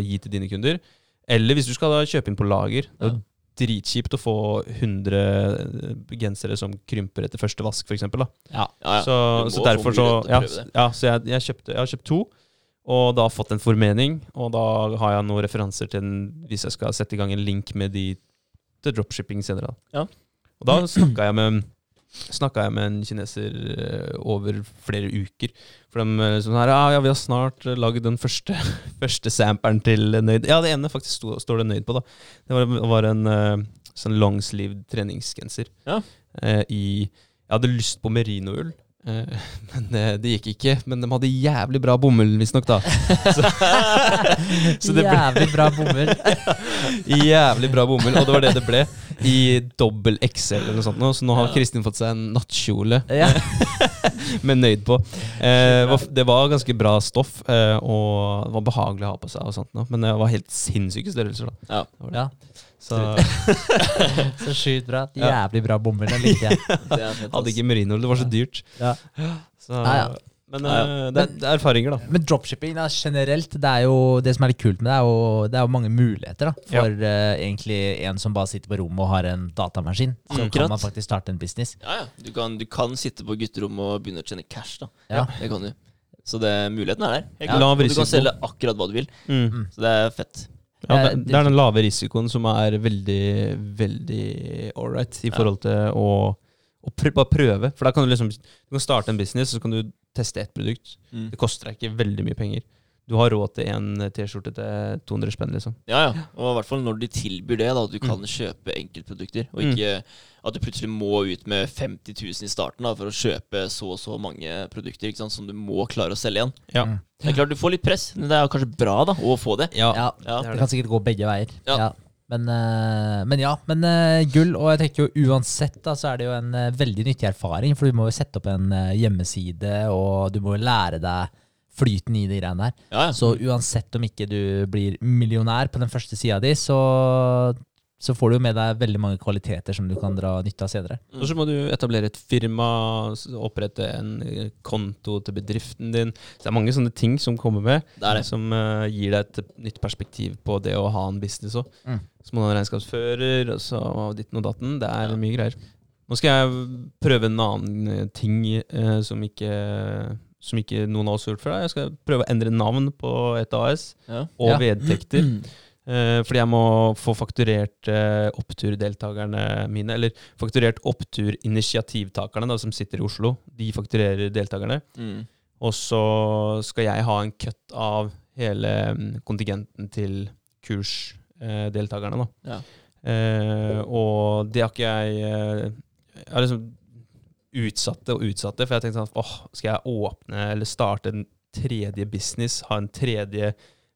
gi til dine kunder. Eller hvis du skal da kjøpe inn på lager. Det er dritkjipt å få 100 gensere som krymper etter første vask, f.eks. Ja. Ja, ja. Så, så derfor så Ja, ja så jeg, jeg, kjøpte, jeg har kjøpt to. Og da fått en formening, og da har jeg noen referanser til den hvis jeg skal sette i gang en link med de til dropshipping senere. Da. Ja. Og da snakka jeg med Snakka jeg med en kineser eh, over flere uker. For de eh, sånn her Ja, ja vi har snart eh, lagd den første, første samperen til Nøyd. Ja, det ene faktisk sto, står det Nøyd på, da. Det var, var en sånn longsleeved treningsgenser. Ja. I Jeg hadde lyst på merinoull. Eh, men eh, det gikk ikke. Men de hadde jævlig bra bomull, visstnok, da. Så, så det ble Jævlig bra bomull. jævlig bra bomull, og det var det det ble. I dobbel XL eller noe sånt. nå. Så nå har. Kristin fått seg en nattkjole Ja. med nøyd på. Eh, det var ganske bra stoff, eh, og det var behagelig å ha på seg. og sånt. Men det var helt sinnssyke størrelser. da Ja. Det var det. ja. Så Så sjukt bra. Jævlig bra bomull. Den likte jeg. Hadde ikke merino, det var så dyrt. Ja. Så, Ja, ja. Men Ja, ja. det, er, det er erfaringer, da. Men dropshipping da, generelt, det er jo det som er litt kult med det, er jo, det er jo mange muligheter da, for eh, egentlig en som bare sitter på rommet og har en datamaskin. Så Akkurat. kan man faktisk starte en business. Ja, ja. Du kan, du kan sitte på gutterommet og begynne å tjene cash, da. Ja. Det kan du. Så det, muligheten er der. Ja. du kan selge akkurat hva du vil. Mm. Så det er fett. Ja, det, Eh, det er den lave risikoen som er veldig, veldig ålreit i forhold til å, å prø bare prøve. For da kan du liksom Du kan starte en business, og så kan du teste ett produkt. Mm. Det koster deg ikke veldig mye penger. Du har råd til en T-skjorte til 200 spenn, liksom. Ja, ja. Og i hvert fall når de tilbyr det, da, at du kan Mm. kjøpe enkeltprodukter. Og Mm. ikke at du plutselig må ut med 50 000 i starten da, for å kjøpe så og så mange produkter ikke sant, som du må klare å selge igjen. Ja. Mm. Det er klart Du får litt press, men det er kanskje bra da, å få det. Ja. Ja, Ja. det det kan sikkert gå begge veier. Ja. Ja. Men, eh, men ja, men eh, gull. Og jeg tenker jo uansett da, så er det jo en eh, veldig nyttig erfaring. For du må jo sette opp en hjemmeside, og du må jo lære deg flyten i de greiene der. Ja, ja. Så uansett om ikke du blir millionær på den første sida di, så, så får du med deg veldig mange kvaliteter som du kan dra nytte av senere. Og så må du etablere et firma, opprette en eh, konto til bedriften din. Så det er mange sånne ting som kommer med, Det er det. som uh, gir deg et nytt perspektiv på det å ha en business òg. Mm. Så må du ha regnskapsfører, og så ditten og datten. Det er Ja. mye greier. Nå skal jeg prøve en annen eh, ting eh, som, ikke, som ikke noen av oss har gjort før. Jeg skal prøve å endre navn på et AS, Ja. og Ja. vedtekter. Eh, fordi jeg må få fakturert eh, oppturdeltakerne mine. Eller fakturert oppturinitiativtakerne da, som sitter i Oslo. De fakturerer deltakerne. Mm. Og så skal jeg ha en cut av hele mm, kontingenten til kursdeltakerne. da. Ja. Eh, og det har ikke jeg eh, jeg har liksom utsatt det og utsatte. for jeg tenkte sånn åh, skal jeg åpne eller starte en tredje business, ha en tredje,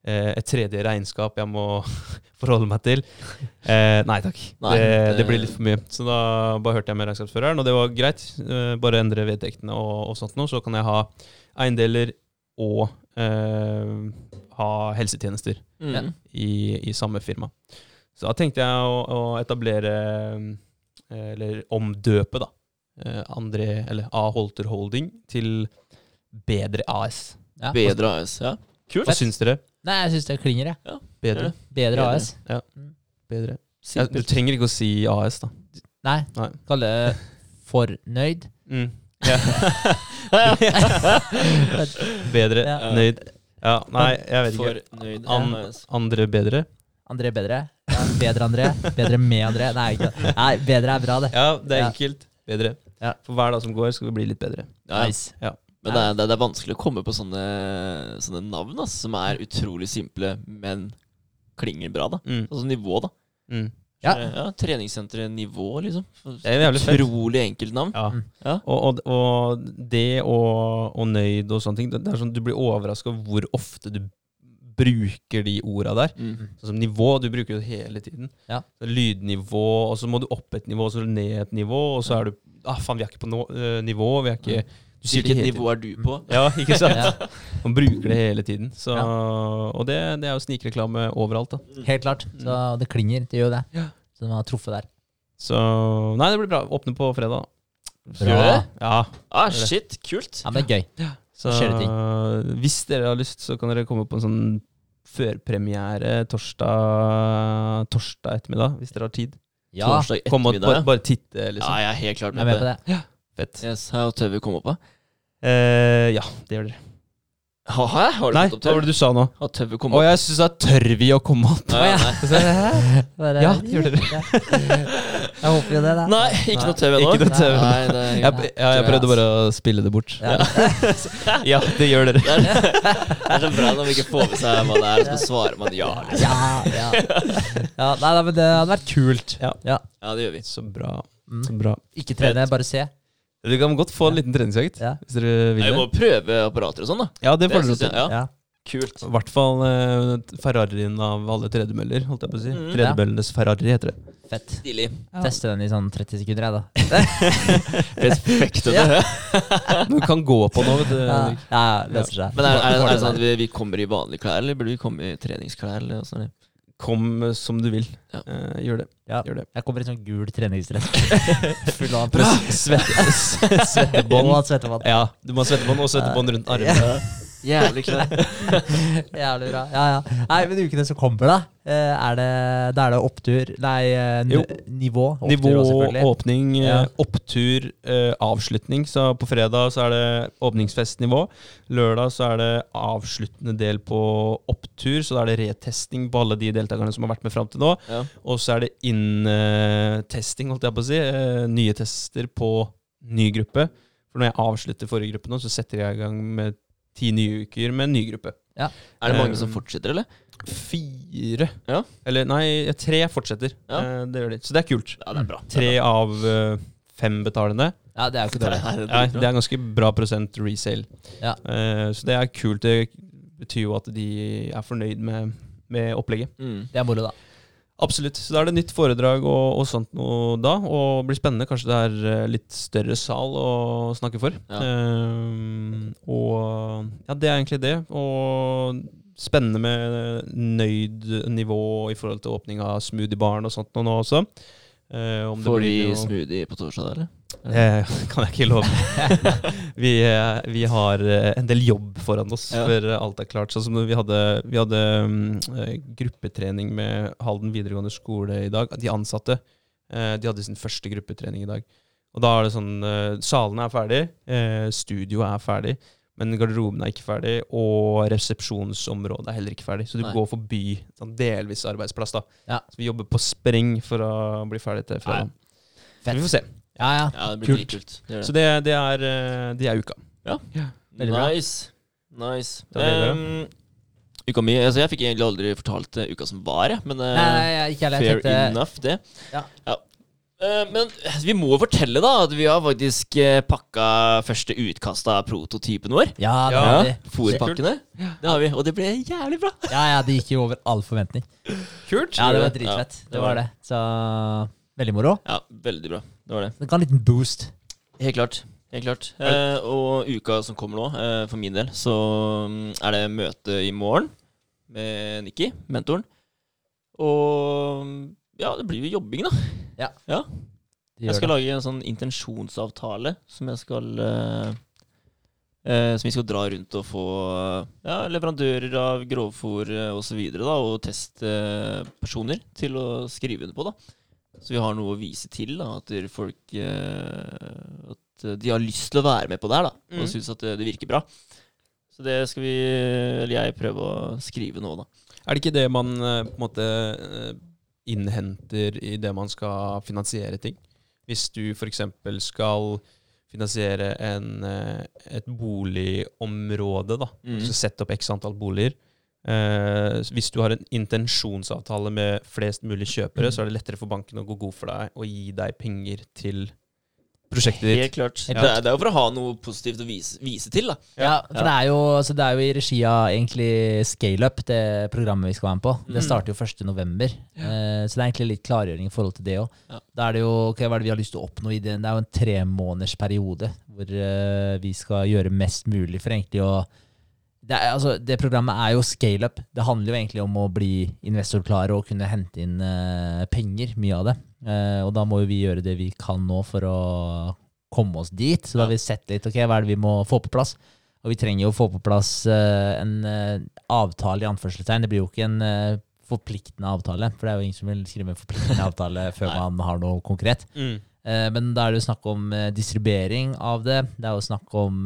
eh, et tredje regnskap jeg må forholde meg til? Eh, nei takk, Nei, det, det- det blir litt for mye. Så da bare hørte jeg med regnskapsføreren, og det var greit. Eh, bare endre vedtektene og, og sånt noe, så kan jeg ha eiendeler og eh, ha helsetjenester Mm. i, i samme firma. Så da tenkte jeg å, å etablere eh, Eller omdøpe, da. Eh, André, eller A. Holter Holding til Bedre AS. Ja. Bedre AS. Ja. Kult. Hva syns dere? Nei, jeg syns det klinger, jeg. Bedre? Bedre Bedre. AS. Bedre. Ja, du trenger ikke å si AS, da. Nei, Nei. kall det fornøyd. Mm. Ja. bedre, Ja. nøyd. Ja, nei, jeg vet ikke. Fornøyd An- Andre bedre? André bedre. Ja, bedre André. Bedre med André. Nei, ikke. Nei, bedre er bra, det. Ja, det er Ja. enkelt. Bedre. Ja. For hver dag som går, skal vi bli litt bedre. Ja. Nice. Men det er, det, er, vanskelig å komme på sånne, sånne navn ass, som er utrolig simple, men klinger bra. da Mm. Altså nivå, da. Mm. Ja. Ja Treningssenternivå, liksom. Det er jævlig fett. Utrolig enkelt navn. Ja. Mm. Ja. Og, og, og det og, og nøyd og sånne ting, det, det er sånn du blir overraska hvor ofte du bruker de orda der. Mm. Sånn som nivå, du bruker det hele tiden. Ja. Lydnivå, og så må du opp et nivå, og så er du ned et nivå, og så er du ah, faen, vi er ikke på nå, eh, nivå. Vi er ikke du sier Hvilket nivå er du på? Ja, ikke sant? Ja, Man bruker det hele tiden. Så, Ja. Og det, det er jo snikreklame overalt. da helt klart. Så det klinger. Det gjør jo det. Ja. Så de har truffet der. Så Nei, det blir bra. Åpne på fredag. Gjør det? Ja, Ah, shit, kult. Ja, men det er gøy. Så hvis dere har lyst, så kan dere komme på en sånn førpremiere torsdag, torsdag ettermiddag, hvis dere har tid. Ja, Torsdag Kom og ettermiddag. bare, bare titte, Ja, liksom. jeg er helt klart jeg er med med på det. det. Ja, Fett. Yes, her tør vi komme på. Eh, ja, det gjør dere. Hæ? Har du Nei, fått opp hva var tørr? det du sa nå? Har tør vi Å, komme opp? jeg syns da tør vi å komme opp. Nei, nei. Bare- Ja, det gjør dere. Jeg håper jo det, da. nei, ikke noe TV nå. Ikke noe TV. Nei, det er, Jeg, ja, jeg prøvde bare å spille det bort. Ja. Ja, det gjør dere. det, er, det er så bra når vi ikke får med seg hva det er, og så svarer man ja. liksom. Ja, ja. ja nei, nei, men det hadde vært kult. Ja. Ja. Ja, det gjør vi. Så bra. Mm. Så bra. Ikke trene, bare se. Du kan godt få en liten treningsøkt, Ja. hvis dere vil Jeg det. må prøve apparater og sånn, da. Ja, det får dere til. ja. Ja. Kult. I hvert fall eh, Ferrarien av alle tredemøller, holdt jeg på å si. Mm. Tredemøllenes Ferrari heter det. Fett. Stilig. Teste den i sånn 30 sekunder, jeg, da. Perfekt Ja. Ja. Du kan gå på nå, vet du. Ja, ja, løser seg. Men er, er, er det sånn at vi, vi kommer i vanlige klær, eller burde vi komme i treningsklær? Eller sånn? Kom eh, som du vil. Ja. Uh, gjør det. Ja. Gjør det. Jeg kommer i sånn gul treningsdress. Full av press. svette, svettebånd. Ja, du må ha svettebånd og svettebånd rundt armene. Jævlig klær. Jævlig bra. Ja, ja. Nei, men ukene som kommer, da, eh, er det, da er det opptur Nei, eh, n- Jo. nivå. Opptur Nivå, også, åpning, eh, Ja. opptur, eh, avslutning. Så på fredag så er det åpningsfestnivå. Lørdag så er det avsluttende del på opptur. Så da er det retesting på alle de deltakerne som har vært med fram til nå. Ja. Og så er det inntesting, holdt jeg på å si. nye tester på ny gruppe. For når jeg avslutter forrige gruppe nå, så setter jeg i gang med ti nye uker med en ny gruppe. Er det mange Eh, som fortsetter, eller? Fire. Ja. Eller nei, tre fortsetter. Ja. Eh, Det gjør de. Så det er kult. Ja, det er bra. Tre av eh, fem betalende. Ja, det er jo ikke dårlig. Nei, det Nei, er det er ganske bra prosent resale. Ja. Eh, Så det er kult. Det betyr jo at de er fornøyd med, med opplegget. mm. Det er moro, da. Absolutt. Så da er det nytt foredrag og, og sånt noe da. Og det blir spennende. Kanskje det er eh, litt større sal å snakke for. Ja. Eh, og ja, det er egentlig det. Og spennende med nøyd nivå i forhold til åpning av smoothiebaren og sånt noe nå også. Uh, om det Får de smoothie på torsdag, eller? Det kan jeg ikke love. vi, eh, vi har eh, en del jobb foran oss Ja. før alt er klart. Sånn som vi hadde, vi hadde eh, gruppetrening med Halden videregående skole i dag. De ansatte uh, de hadde sin første gruppetrening i dag. Og da er det sånn uh, Salene er ferdig, uh, studioet er ferdig, men garderoben er ikke ferdig, og resepsjonsområdet er heller ikke ferdig. Så du Nei. går forbi sånn delvis arbeidsplass. da. Ja. Så vi jobber på spreng for å bli ferdig til fredag. Vi får se. Ja, ja. Ja, det blir Kult. kult. Det det. Så det, det, er, eh, det er uka. Veldig bra. Nice. Nice. Ehm, uka mi altså Jeg fikk egentlig aldri fortalt eh, uka som var. Men uh, Nei, nei, jeg- ikke heller. Fair tenkte enough, det. Ja. Eh, men vi må jo fortelle da at vi har faktisk uh, pakka første utkast av prototypen vår. Ja, det Ja. har vi. Fòrpakkene. Det har vi, og det ble jævlig bra. Ja, ja, det gikk jo over all forventning. Kult. Ja, det var Ja, dritfett. det Det var var det. Så veldig moro. Ja, veldig bra. Det var det. Det ga en liten boost. Helt klart. Helt klart. Eh, og uka som kommer nå, eh, for min del, så mm, er det møte i morgen med Nikki, mentoren. Og mm, ja, det blir jo jobbing, da. Ja. Jeg skal det. lage en sånn intensjonsavtale som jeg skal eh, eh, Som vi skal dra rundt og få eh, ja, leverandører av så videre osv. Og testpersoner til å skrive under på. da Så vi har noe å vise til. da At folk eh, At de har lyst til å være med på det her. da Og Mm. syns at det, det virker bra. Så det skal vi, eller jeg, prøve å skrive nå, da. Er det ikke det man eh, på en måte eh, innhenter i det man skal finansiere ting? Hvis du f.eks. skal finansiere en, eh, et boligområde, da. Mm. Du sette opp x antall boliger. Eh, hvis du har en intensjonsavtale med flest mulig kjøpere, så er det lettere for banken å gå god for deg og gi deg penger til prosjektet ditt. Helt klart. Helt Det, er, det er jo for å ha noe positivt å vise, vise til, da. Ja, for Det, er jo, altså det er jo i regi av egentlig ScaleUp, det programmet vi skal være med på. Det Mm. starter jo 1.11., eh, så det er egentlig litt klargjøring i forhold til det òg. Ja. Da er det jo okay, hva er det vi har lyst til å oppnå i det? Det er jo en tremånedersperiode hvor eh, vi skal gjøre mest mulig for egentlig å det, er, altså, det programmet er jo scale-up. Det handler jo egentlig om å bli investorklare og kunne hente inn uh, penger, mye av det. Uh, og da må jo vi gjøre det vi kan nå for å komme oss dit. Så da har vi sett litt ok, hva er det vi må få på plass. Og vi trenger jo å få på plass uh, en avtale i anførselstegn. Det blir jo ikke en forpliktende avtale, for det er jo ingen som vil skrive en forpliktende avtale før man har noe konkret. Mm. Men da er det jo snakk om distribuering av det. Det er jo snakk om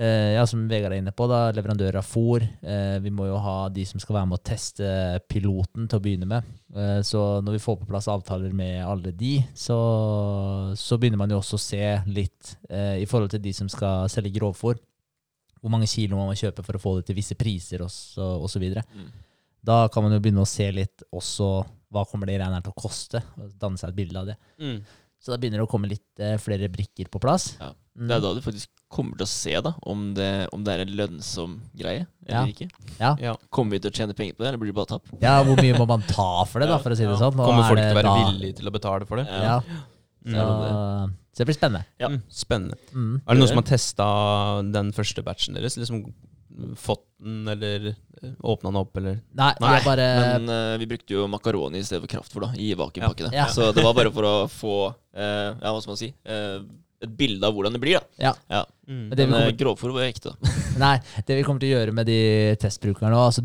ja, som Vegard er inne på, da, leverandører av fôr. Eh, vi må jo ha de som skal være med å teste piloten til å begynne med. Eh, så når vi får på plass avtaler med alle de, så, så begynner man jo også å se litt eh, i forhold til de som skal selge grovfôr. Hvor mange kilo må man kjøpe for å få det til visse priser videre. Mm. Da kan man jo begynne å se litt også hva kommer det greiene her til å koste, og danne seg et bilde av det. Mm. Så da begynner det å komme litt eh, flere brikker på plass. Ja. Mm. Det er da du faktisk kommer til å se da om det, om det er en lønnsom greie eller Ja. ikke. Ja. Ja. Kommer vi til å tjene penger på det, eller blir det bare tap? ja, hvor mye må man ta for det, da, for å si det sånn? Og Kommer er folk til å være da- villige til å betale for det? Ja. Mm. Så, så det blir spennende. Ja. Mm. Spennende. Mm. Er det noen som har testa den første batchen deres? Liksom Fått den, eller åpna den opp, eller Nei, er bare Men uh, vi brukte jo makaroni i stedet for kraftfôr da, i vakuumpakkene. Ja. Så det var bare for å få uh, ja, hva skal man si, eh, et bilde av hvordan det blir. da. Ja. Ja. mm. Men det Men eh, var ekte. Nei, det vi kommer til å gjøre med de testbrukerne nå, altså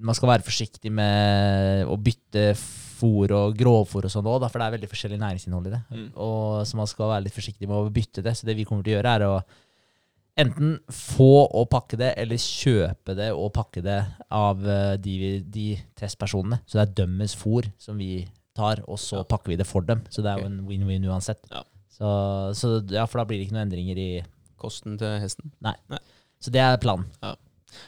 Man skal være forsiktig med å bytte fôr og grovfòr og sånn òg, for det er veldig forskjellig næringsinnhold i det. Mm. Og Så man skal være litt forsiktig med å bytte det. Så det vi kommer til å gjøre, er å enten få og pakke det, eller kjøpe det og pakke det av eh, de, de testpersonene. Så det er dømmes fôr som vi tar, og så Ja. pakker vi det for dem. Så det er jo en win-win uansett. Ja. Så, så ja, for da blir det ikke noen endringer i kosten til hesten? Nei Så det er planen. Ja.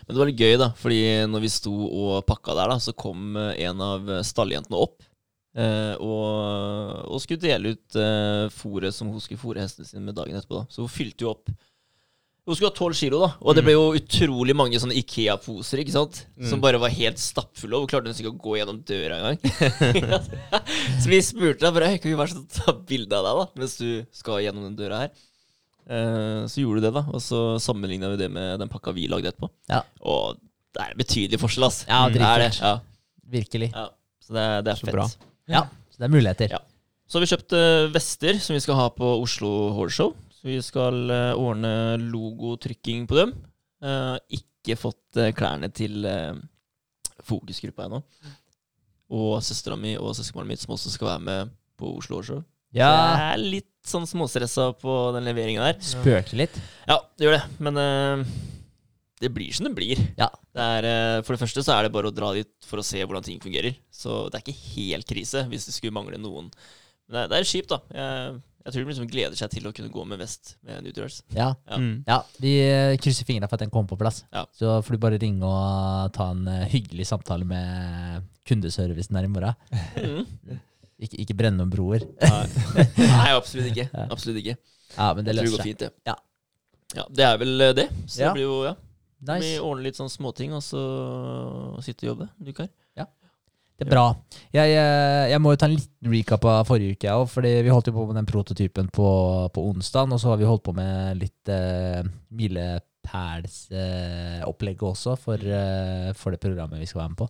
Men det var litt gøy, da, fordi når vi sto og pakka der, da, så kom eh, en av stalljentene opp. Eh, og, og skulle dele ut eh, fôret som hun skulle fôre hestene sine med dagen etterpå. da. Så hun fylte jo opp Hun skulle ha tolv kilo, da. Og det ble jo utrolig mange sånne Ikea-poser ikke sant? som Mm. bare var helt stappfulle. Og hun klarte nesten ikke å gå gjennom døra engang. så vi spurte deg bare Kan vi bare ta bilde av deg da mens du skal gjennom den døra her. Eh, så gjorde du det, da. Og så sammenligna vi det med den pakka vi lagde etterpå. Ja. Og det er en betydelig forskjell, ass. Ja, det er det. Ja, Virkelig. ja. Så det, det er Så fett. bra. Ja, så det er muligheter. Ja. Så har vi kjøpt uh, vester som vi skal ha på Oslo Horse Show. Så vi skal eh, ordne logotrykking på dem. Eh, ikke fått eh, klærne til fokusgruppa ennå. Og søstera mi og søskenbarnet mitt som også skal være med på Oslo Årshow. Ja, jeg er litt sånn småstressa på den leveringa der. spøker litt. Ja, det gjør det. Men uh, det blir som det blir. Ja. Det er, uh, for det første så er det bare å dra dit for å se hvordan ting fungerer. Så det er ikke helt krise hvis det skulle mangle noen. Men det, det er kjipt, da. Jeg, jeg tror de liksom gleder seg til å kunne gå med vest med Nutrials. Ja. Ja. Mm. ja, vi krysser fingrene for at den kommer på plass. Ja. Så får du bare ringe og ta en eh, hyggelig samtale med kundeservicen der i morgen. Mm. Ikke, ikke brenne noen broer. Nei. Nei, absolutt ikke. Absolutt ikke. Ja, men det løser seg. fint, det. Ja. Ja, det er vel eh, det. Så Ja. det blir jo, ja. Vi ordner litt sånn småting, og så sitte og jobber. Du, Kar? Det er bra. Jeg, jeg, jeg må jo ta en liten recap av forrige uke, jeg. Fordi vi holdt jo på med den prototypen på, på onsdag, og så har vi holdt på med litt uh, milepælsopplegget også for, eh, for det programmet vi skal være med på.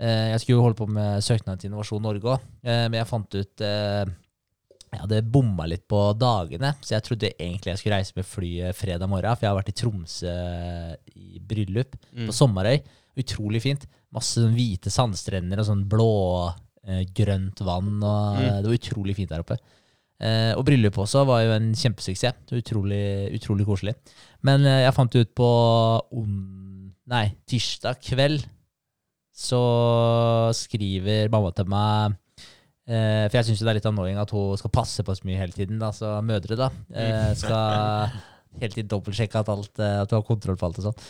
Eh, jeg skulle jo holde på med søknaden til Innovasjon Norge òg, men jeg fant ut eh, jeg hadde bomma litt på dagene, så jeg trodde egentlig jeg skulle reise med flyet fredag morgen, for jeg har vært i Tromsø i bryllup Mm. på Sommerøy. Utrolig fint. Masse sånn hvite sandstrender og sånn blå-grønt vann. Og Mm. Det var utrolig fint der oppe. Eh, og bryllupet også var jo en kjempesuksess. Det utrolig, utrolig koselig. Men eh, jeg fant ut på on, nei, tirsdag kveld så skriver mamma til meg eh, For jeg syns det er litt annoying at hun skal passe på så mye hele tiden. Da, så mødre da eh, skal hele tiden dobbeltsjekke at, alt, eh, at du har kontroll på alt og sånn.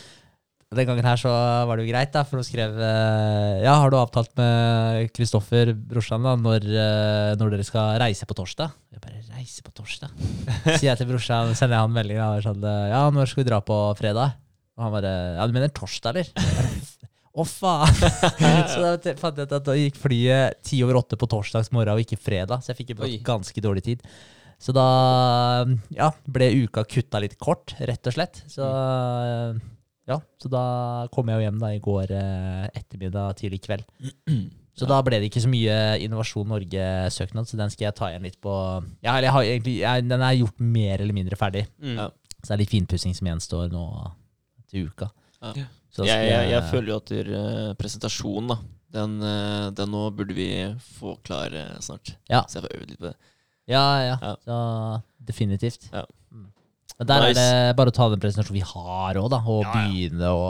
Den gangen her så var det jo greit, da, for hun skrev eh, Ja, har du avtalt med Kristoffer, brorsan, da, når, eh, når dere skal reise på torsdag? Jeg bare reise på torsdag? Sier jeg til brorsan, sender jeg han melding da, sånn Ja, når skal vi dra på fredag? Og han bare Ja, du mener torsdag, eller? Å, faen! så da fant jeg ut at da gikk flyet ti over åtte på torsdags morgen og ikke fredag, så jeg fikk jo ganske dårlig tid. Så da ja, ble uka kutta litt kort, rett og slett. Så ja, så da kom jeg jo hjem da i går eh, ettermiddag, tidlig kveld. Så da ble det ikke så mye Innovasjon Norge-søknad, så den skal jeg ta igjen litt på Ja, eller jeg har egentlig, jeg, den er gjort mer eller mindre ferdig. Mm. Så det er litt finpussing som gjenstår nå til uka. Ja. Så Jeg, skal jeg, jeg føler jo at eh, presentasjonen, da, den, uh, den nå burde vi få klar uh, snart. Ja. Så jeg får øvd litt på det. Ja, ja. Ja. Så definitivt. Ja. Men der Nice. er det bare å ta den presentasjonen vi har òg, da, og Ja, ja. begynne å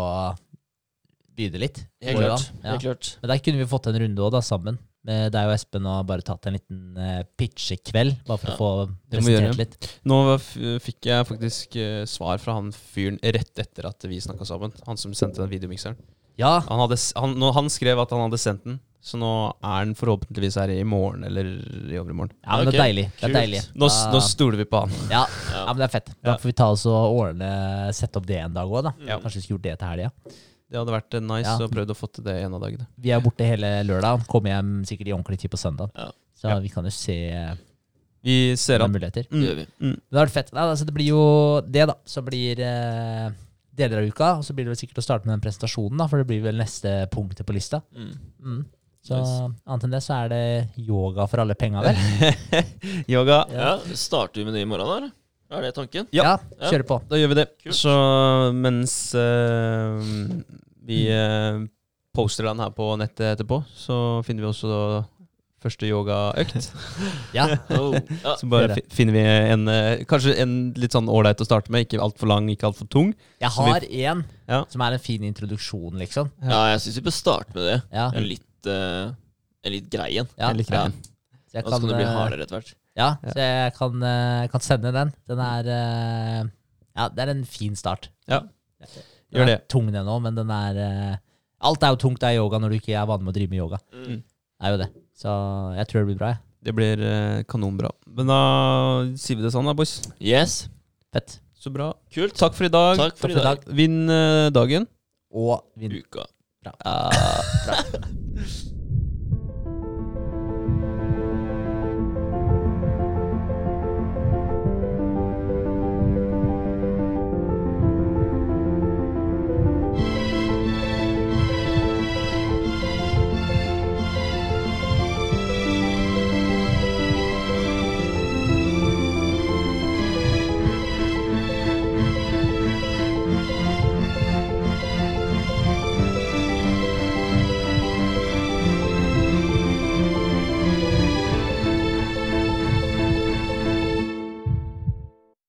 begynne litt. Helt klart. Ja. Klart. Men der kunne vi fått en runde òg, da, sammen. Med deg og Espen og bare tatt en liten uh, pitchekveld, bare for å få Det presentert litt. Nå fikk jeg faktisk uh, svar fra han fyren rett etter at vi snakka sammen. Han som sendte den videomikseren. Ja, Han, hadde, han, han skrev at han hadde sendt den, så nå er den forhåpentligvis her i morgen eller i overmorgen. ja men det er deilig. Det er deilig. Nå, nå stoler vi på han. ja, Ja. ja, men det er fett. Da får vi ta oss og ordne, sette opp det en dag òg, da. Ja. Kanskje vi skulle gjort det til helga. Det hadde vært eh, nice Ja. å prøvd å få til det en av dagene. Vi er borte hele lørdag. Kommer hjem sikkert i ordentlig tid på søndag. Ja. Så Ja. vi kan jo se Vi ser noen an. muligheter. Det gjør vi. Mm. det da vært fett. Nei, altså det blir jo det, da. Så blir eh, deler av uka. Og så blir det vel sikkert å starte med den presentasjonen, da. For det blir vel neste punktet på lista. Mm. Så Nice. annet enn det så er det yoga for alle penga, vel? Yoga. Ja, Starter vi med det i morgen, da? Er det tanken? Ja. Ja. kjører på. Da gjør vi det. Kult. Så mens uh, vi uh, poster den her på nettet etterpå, så finner vi også første yogaøkt. Ja. Oh. Ja. Så bare finner vi en eh, kanskje en litt sånn ålreit å starte med. Ikke altfor lang, ikke altfor tung. Jeg har vi- har én Ja. som er en fin introduksjon, liksom. ja, jeg syns vi bør starte med det. Ja. En litt, eh, en litt grei en. Ja. Jeg liker Ja. Så jeg Og så kan det bli eh, hardere etter hvert. Ja, Ja. så jeg kan, eh, kan sende den. Den er uh, Ja, det er en fin start. Ja. Den Gjør er tung, den òg, men den er uh, Alt er jo tungt i yoga når du ikke er vant med å drive med yoga. Mm. Det er jo det. Så jeg tror det blir bra, jeg. Det blir eh, kanonbra. Men da sier vi det sånn, da, boys. Yes. Fett. Så bra. Kult. Takk for i dag. Takk for Takk for i dag. Vinn eh, dagen. Og vinn. Uka. Bra. Ah.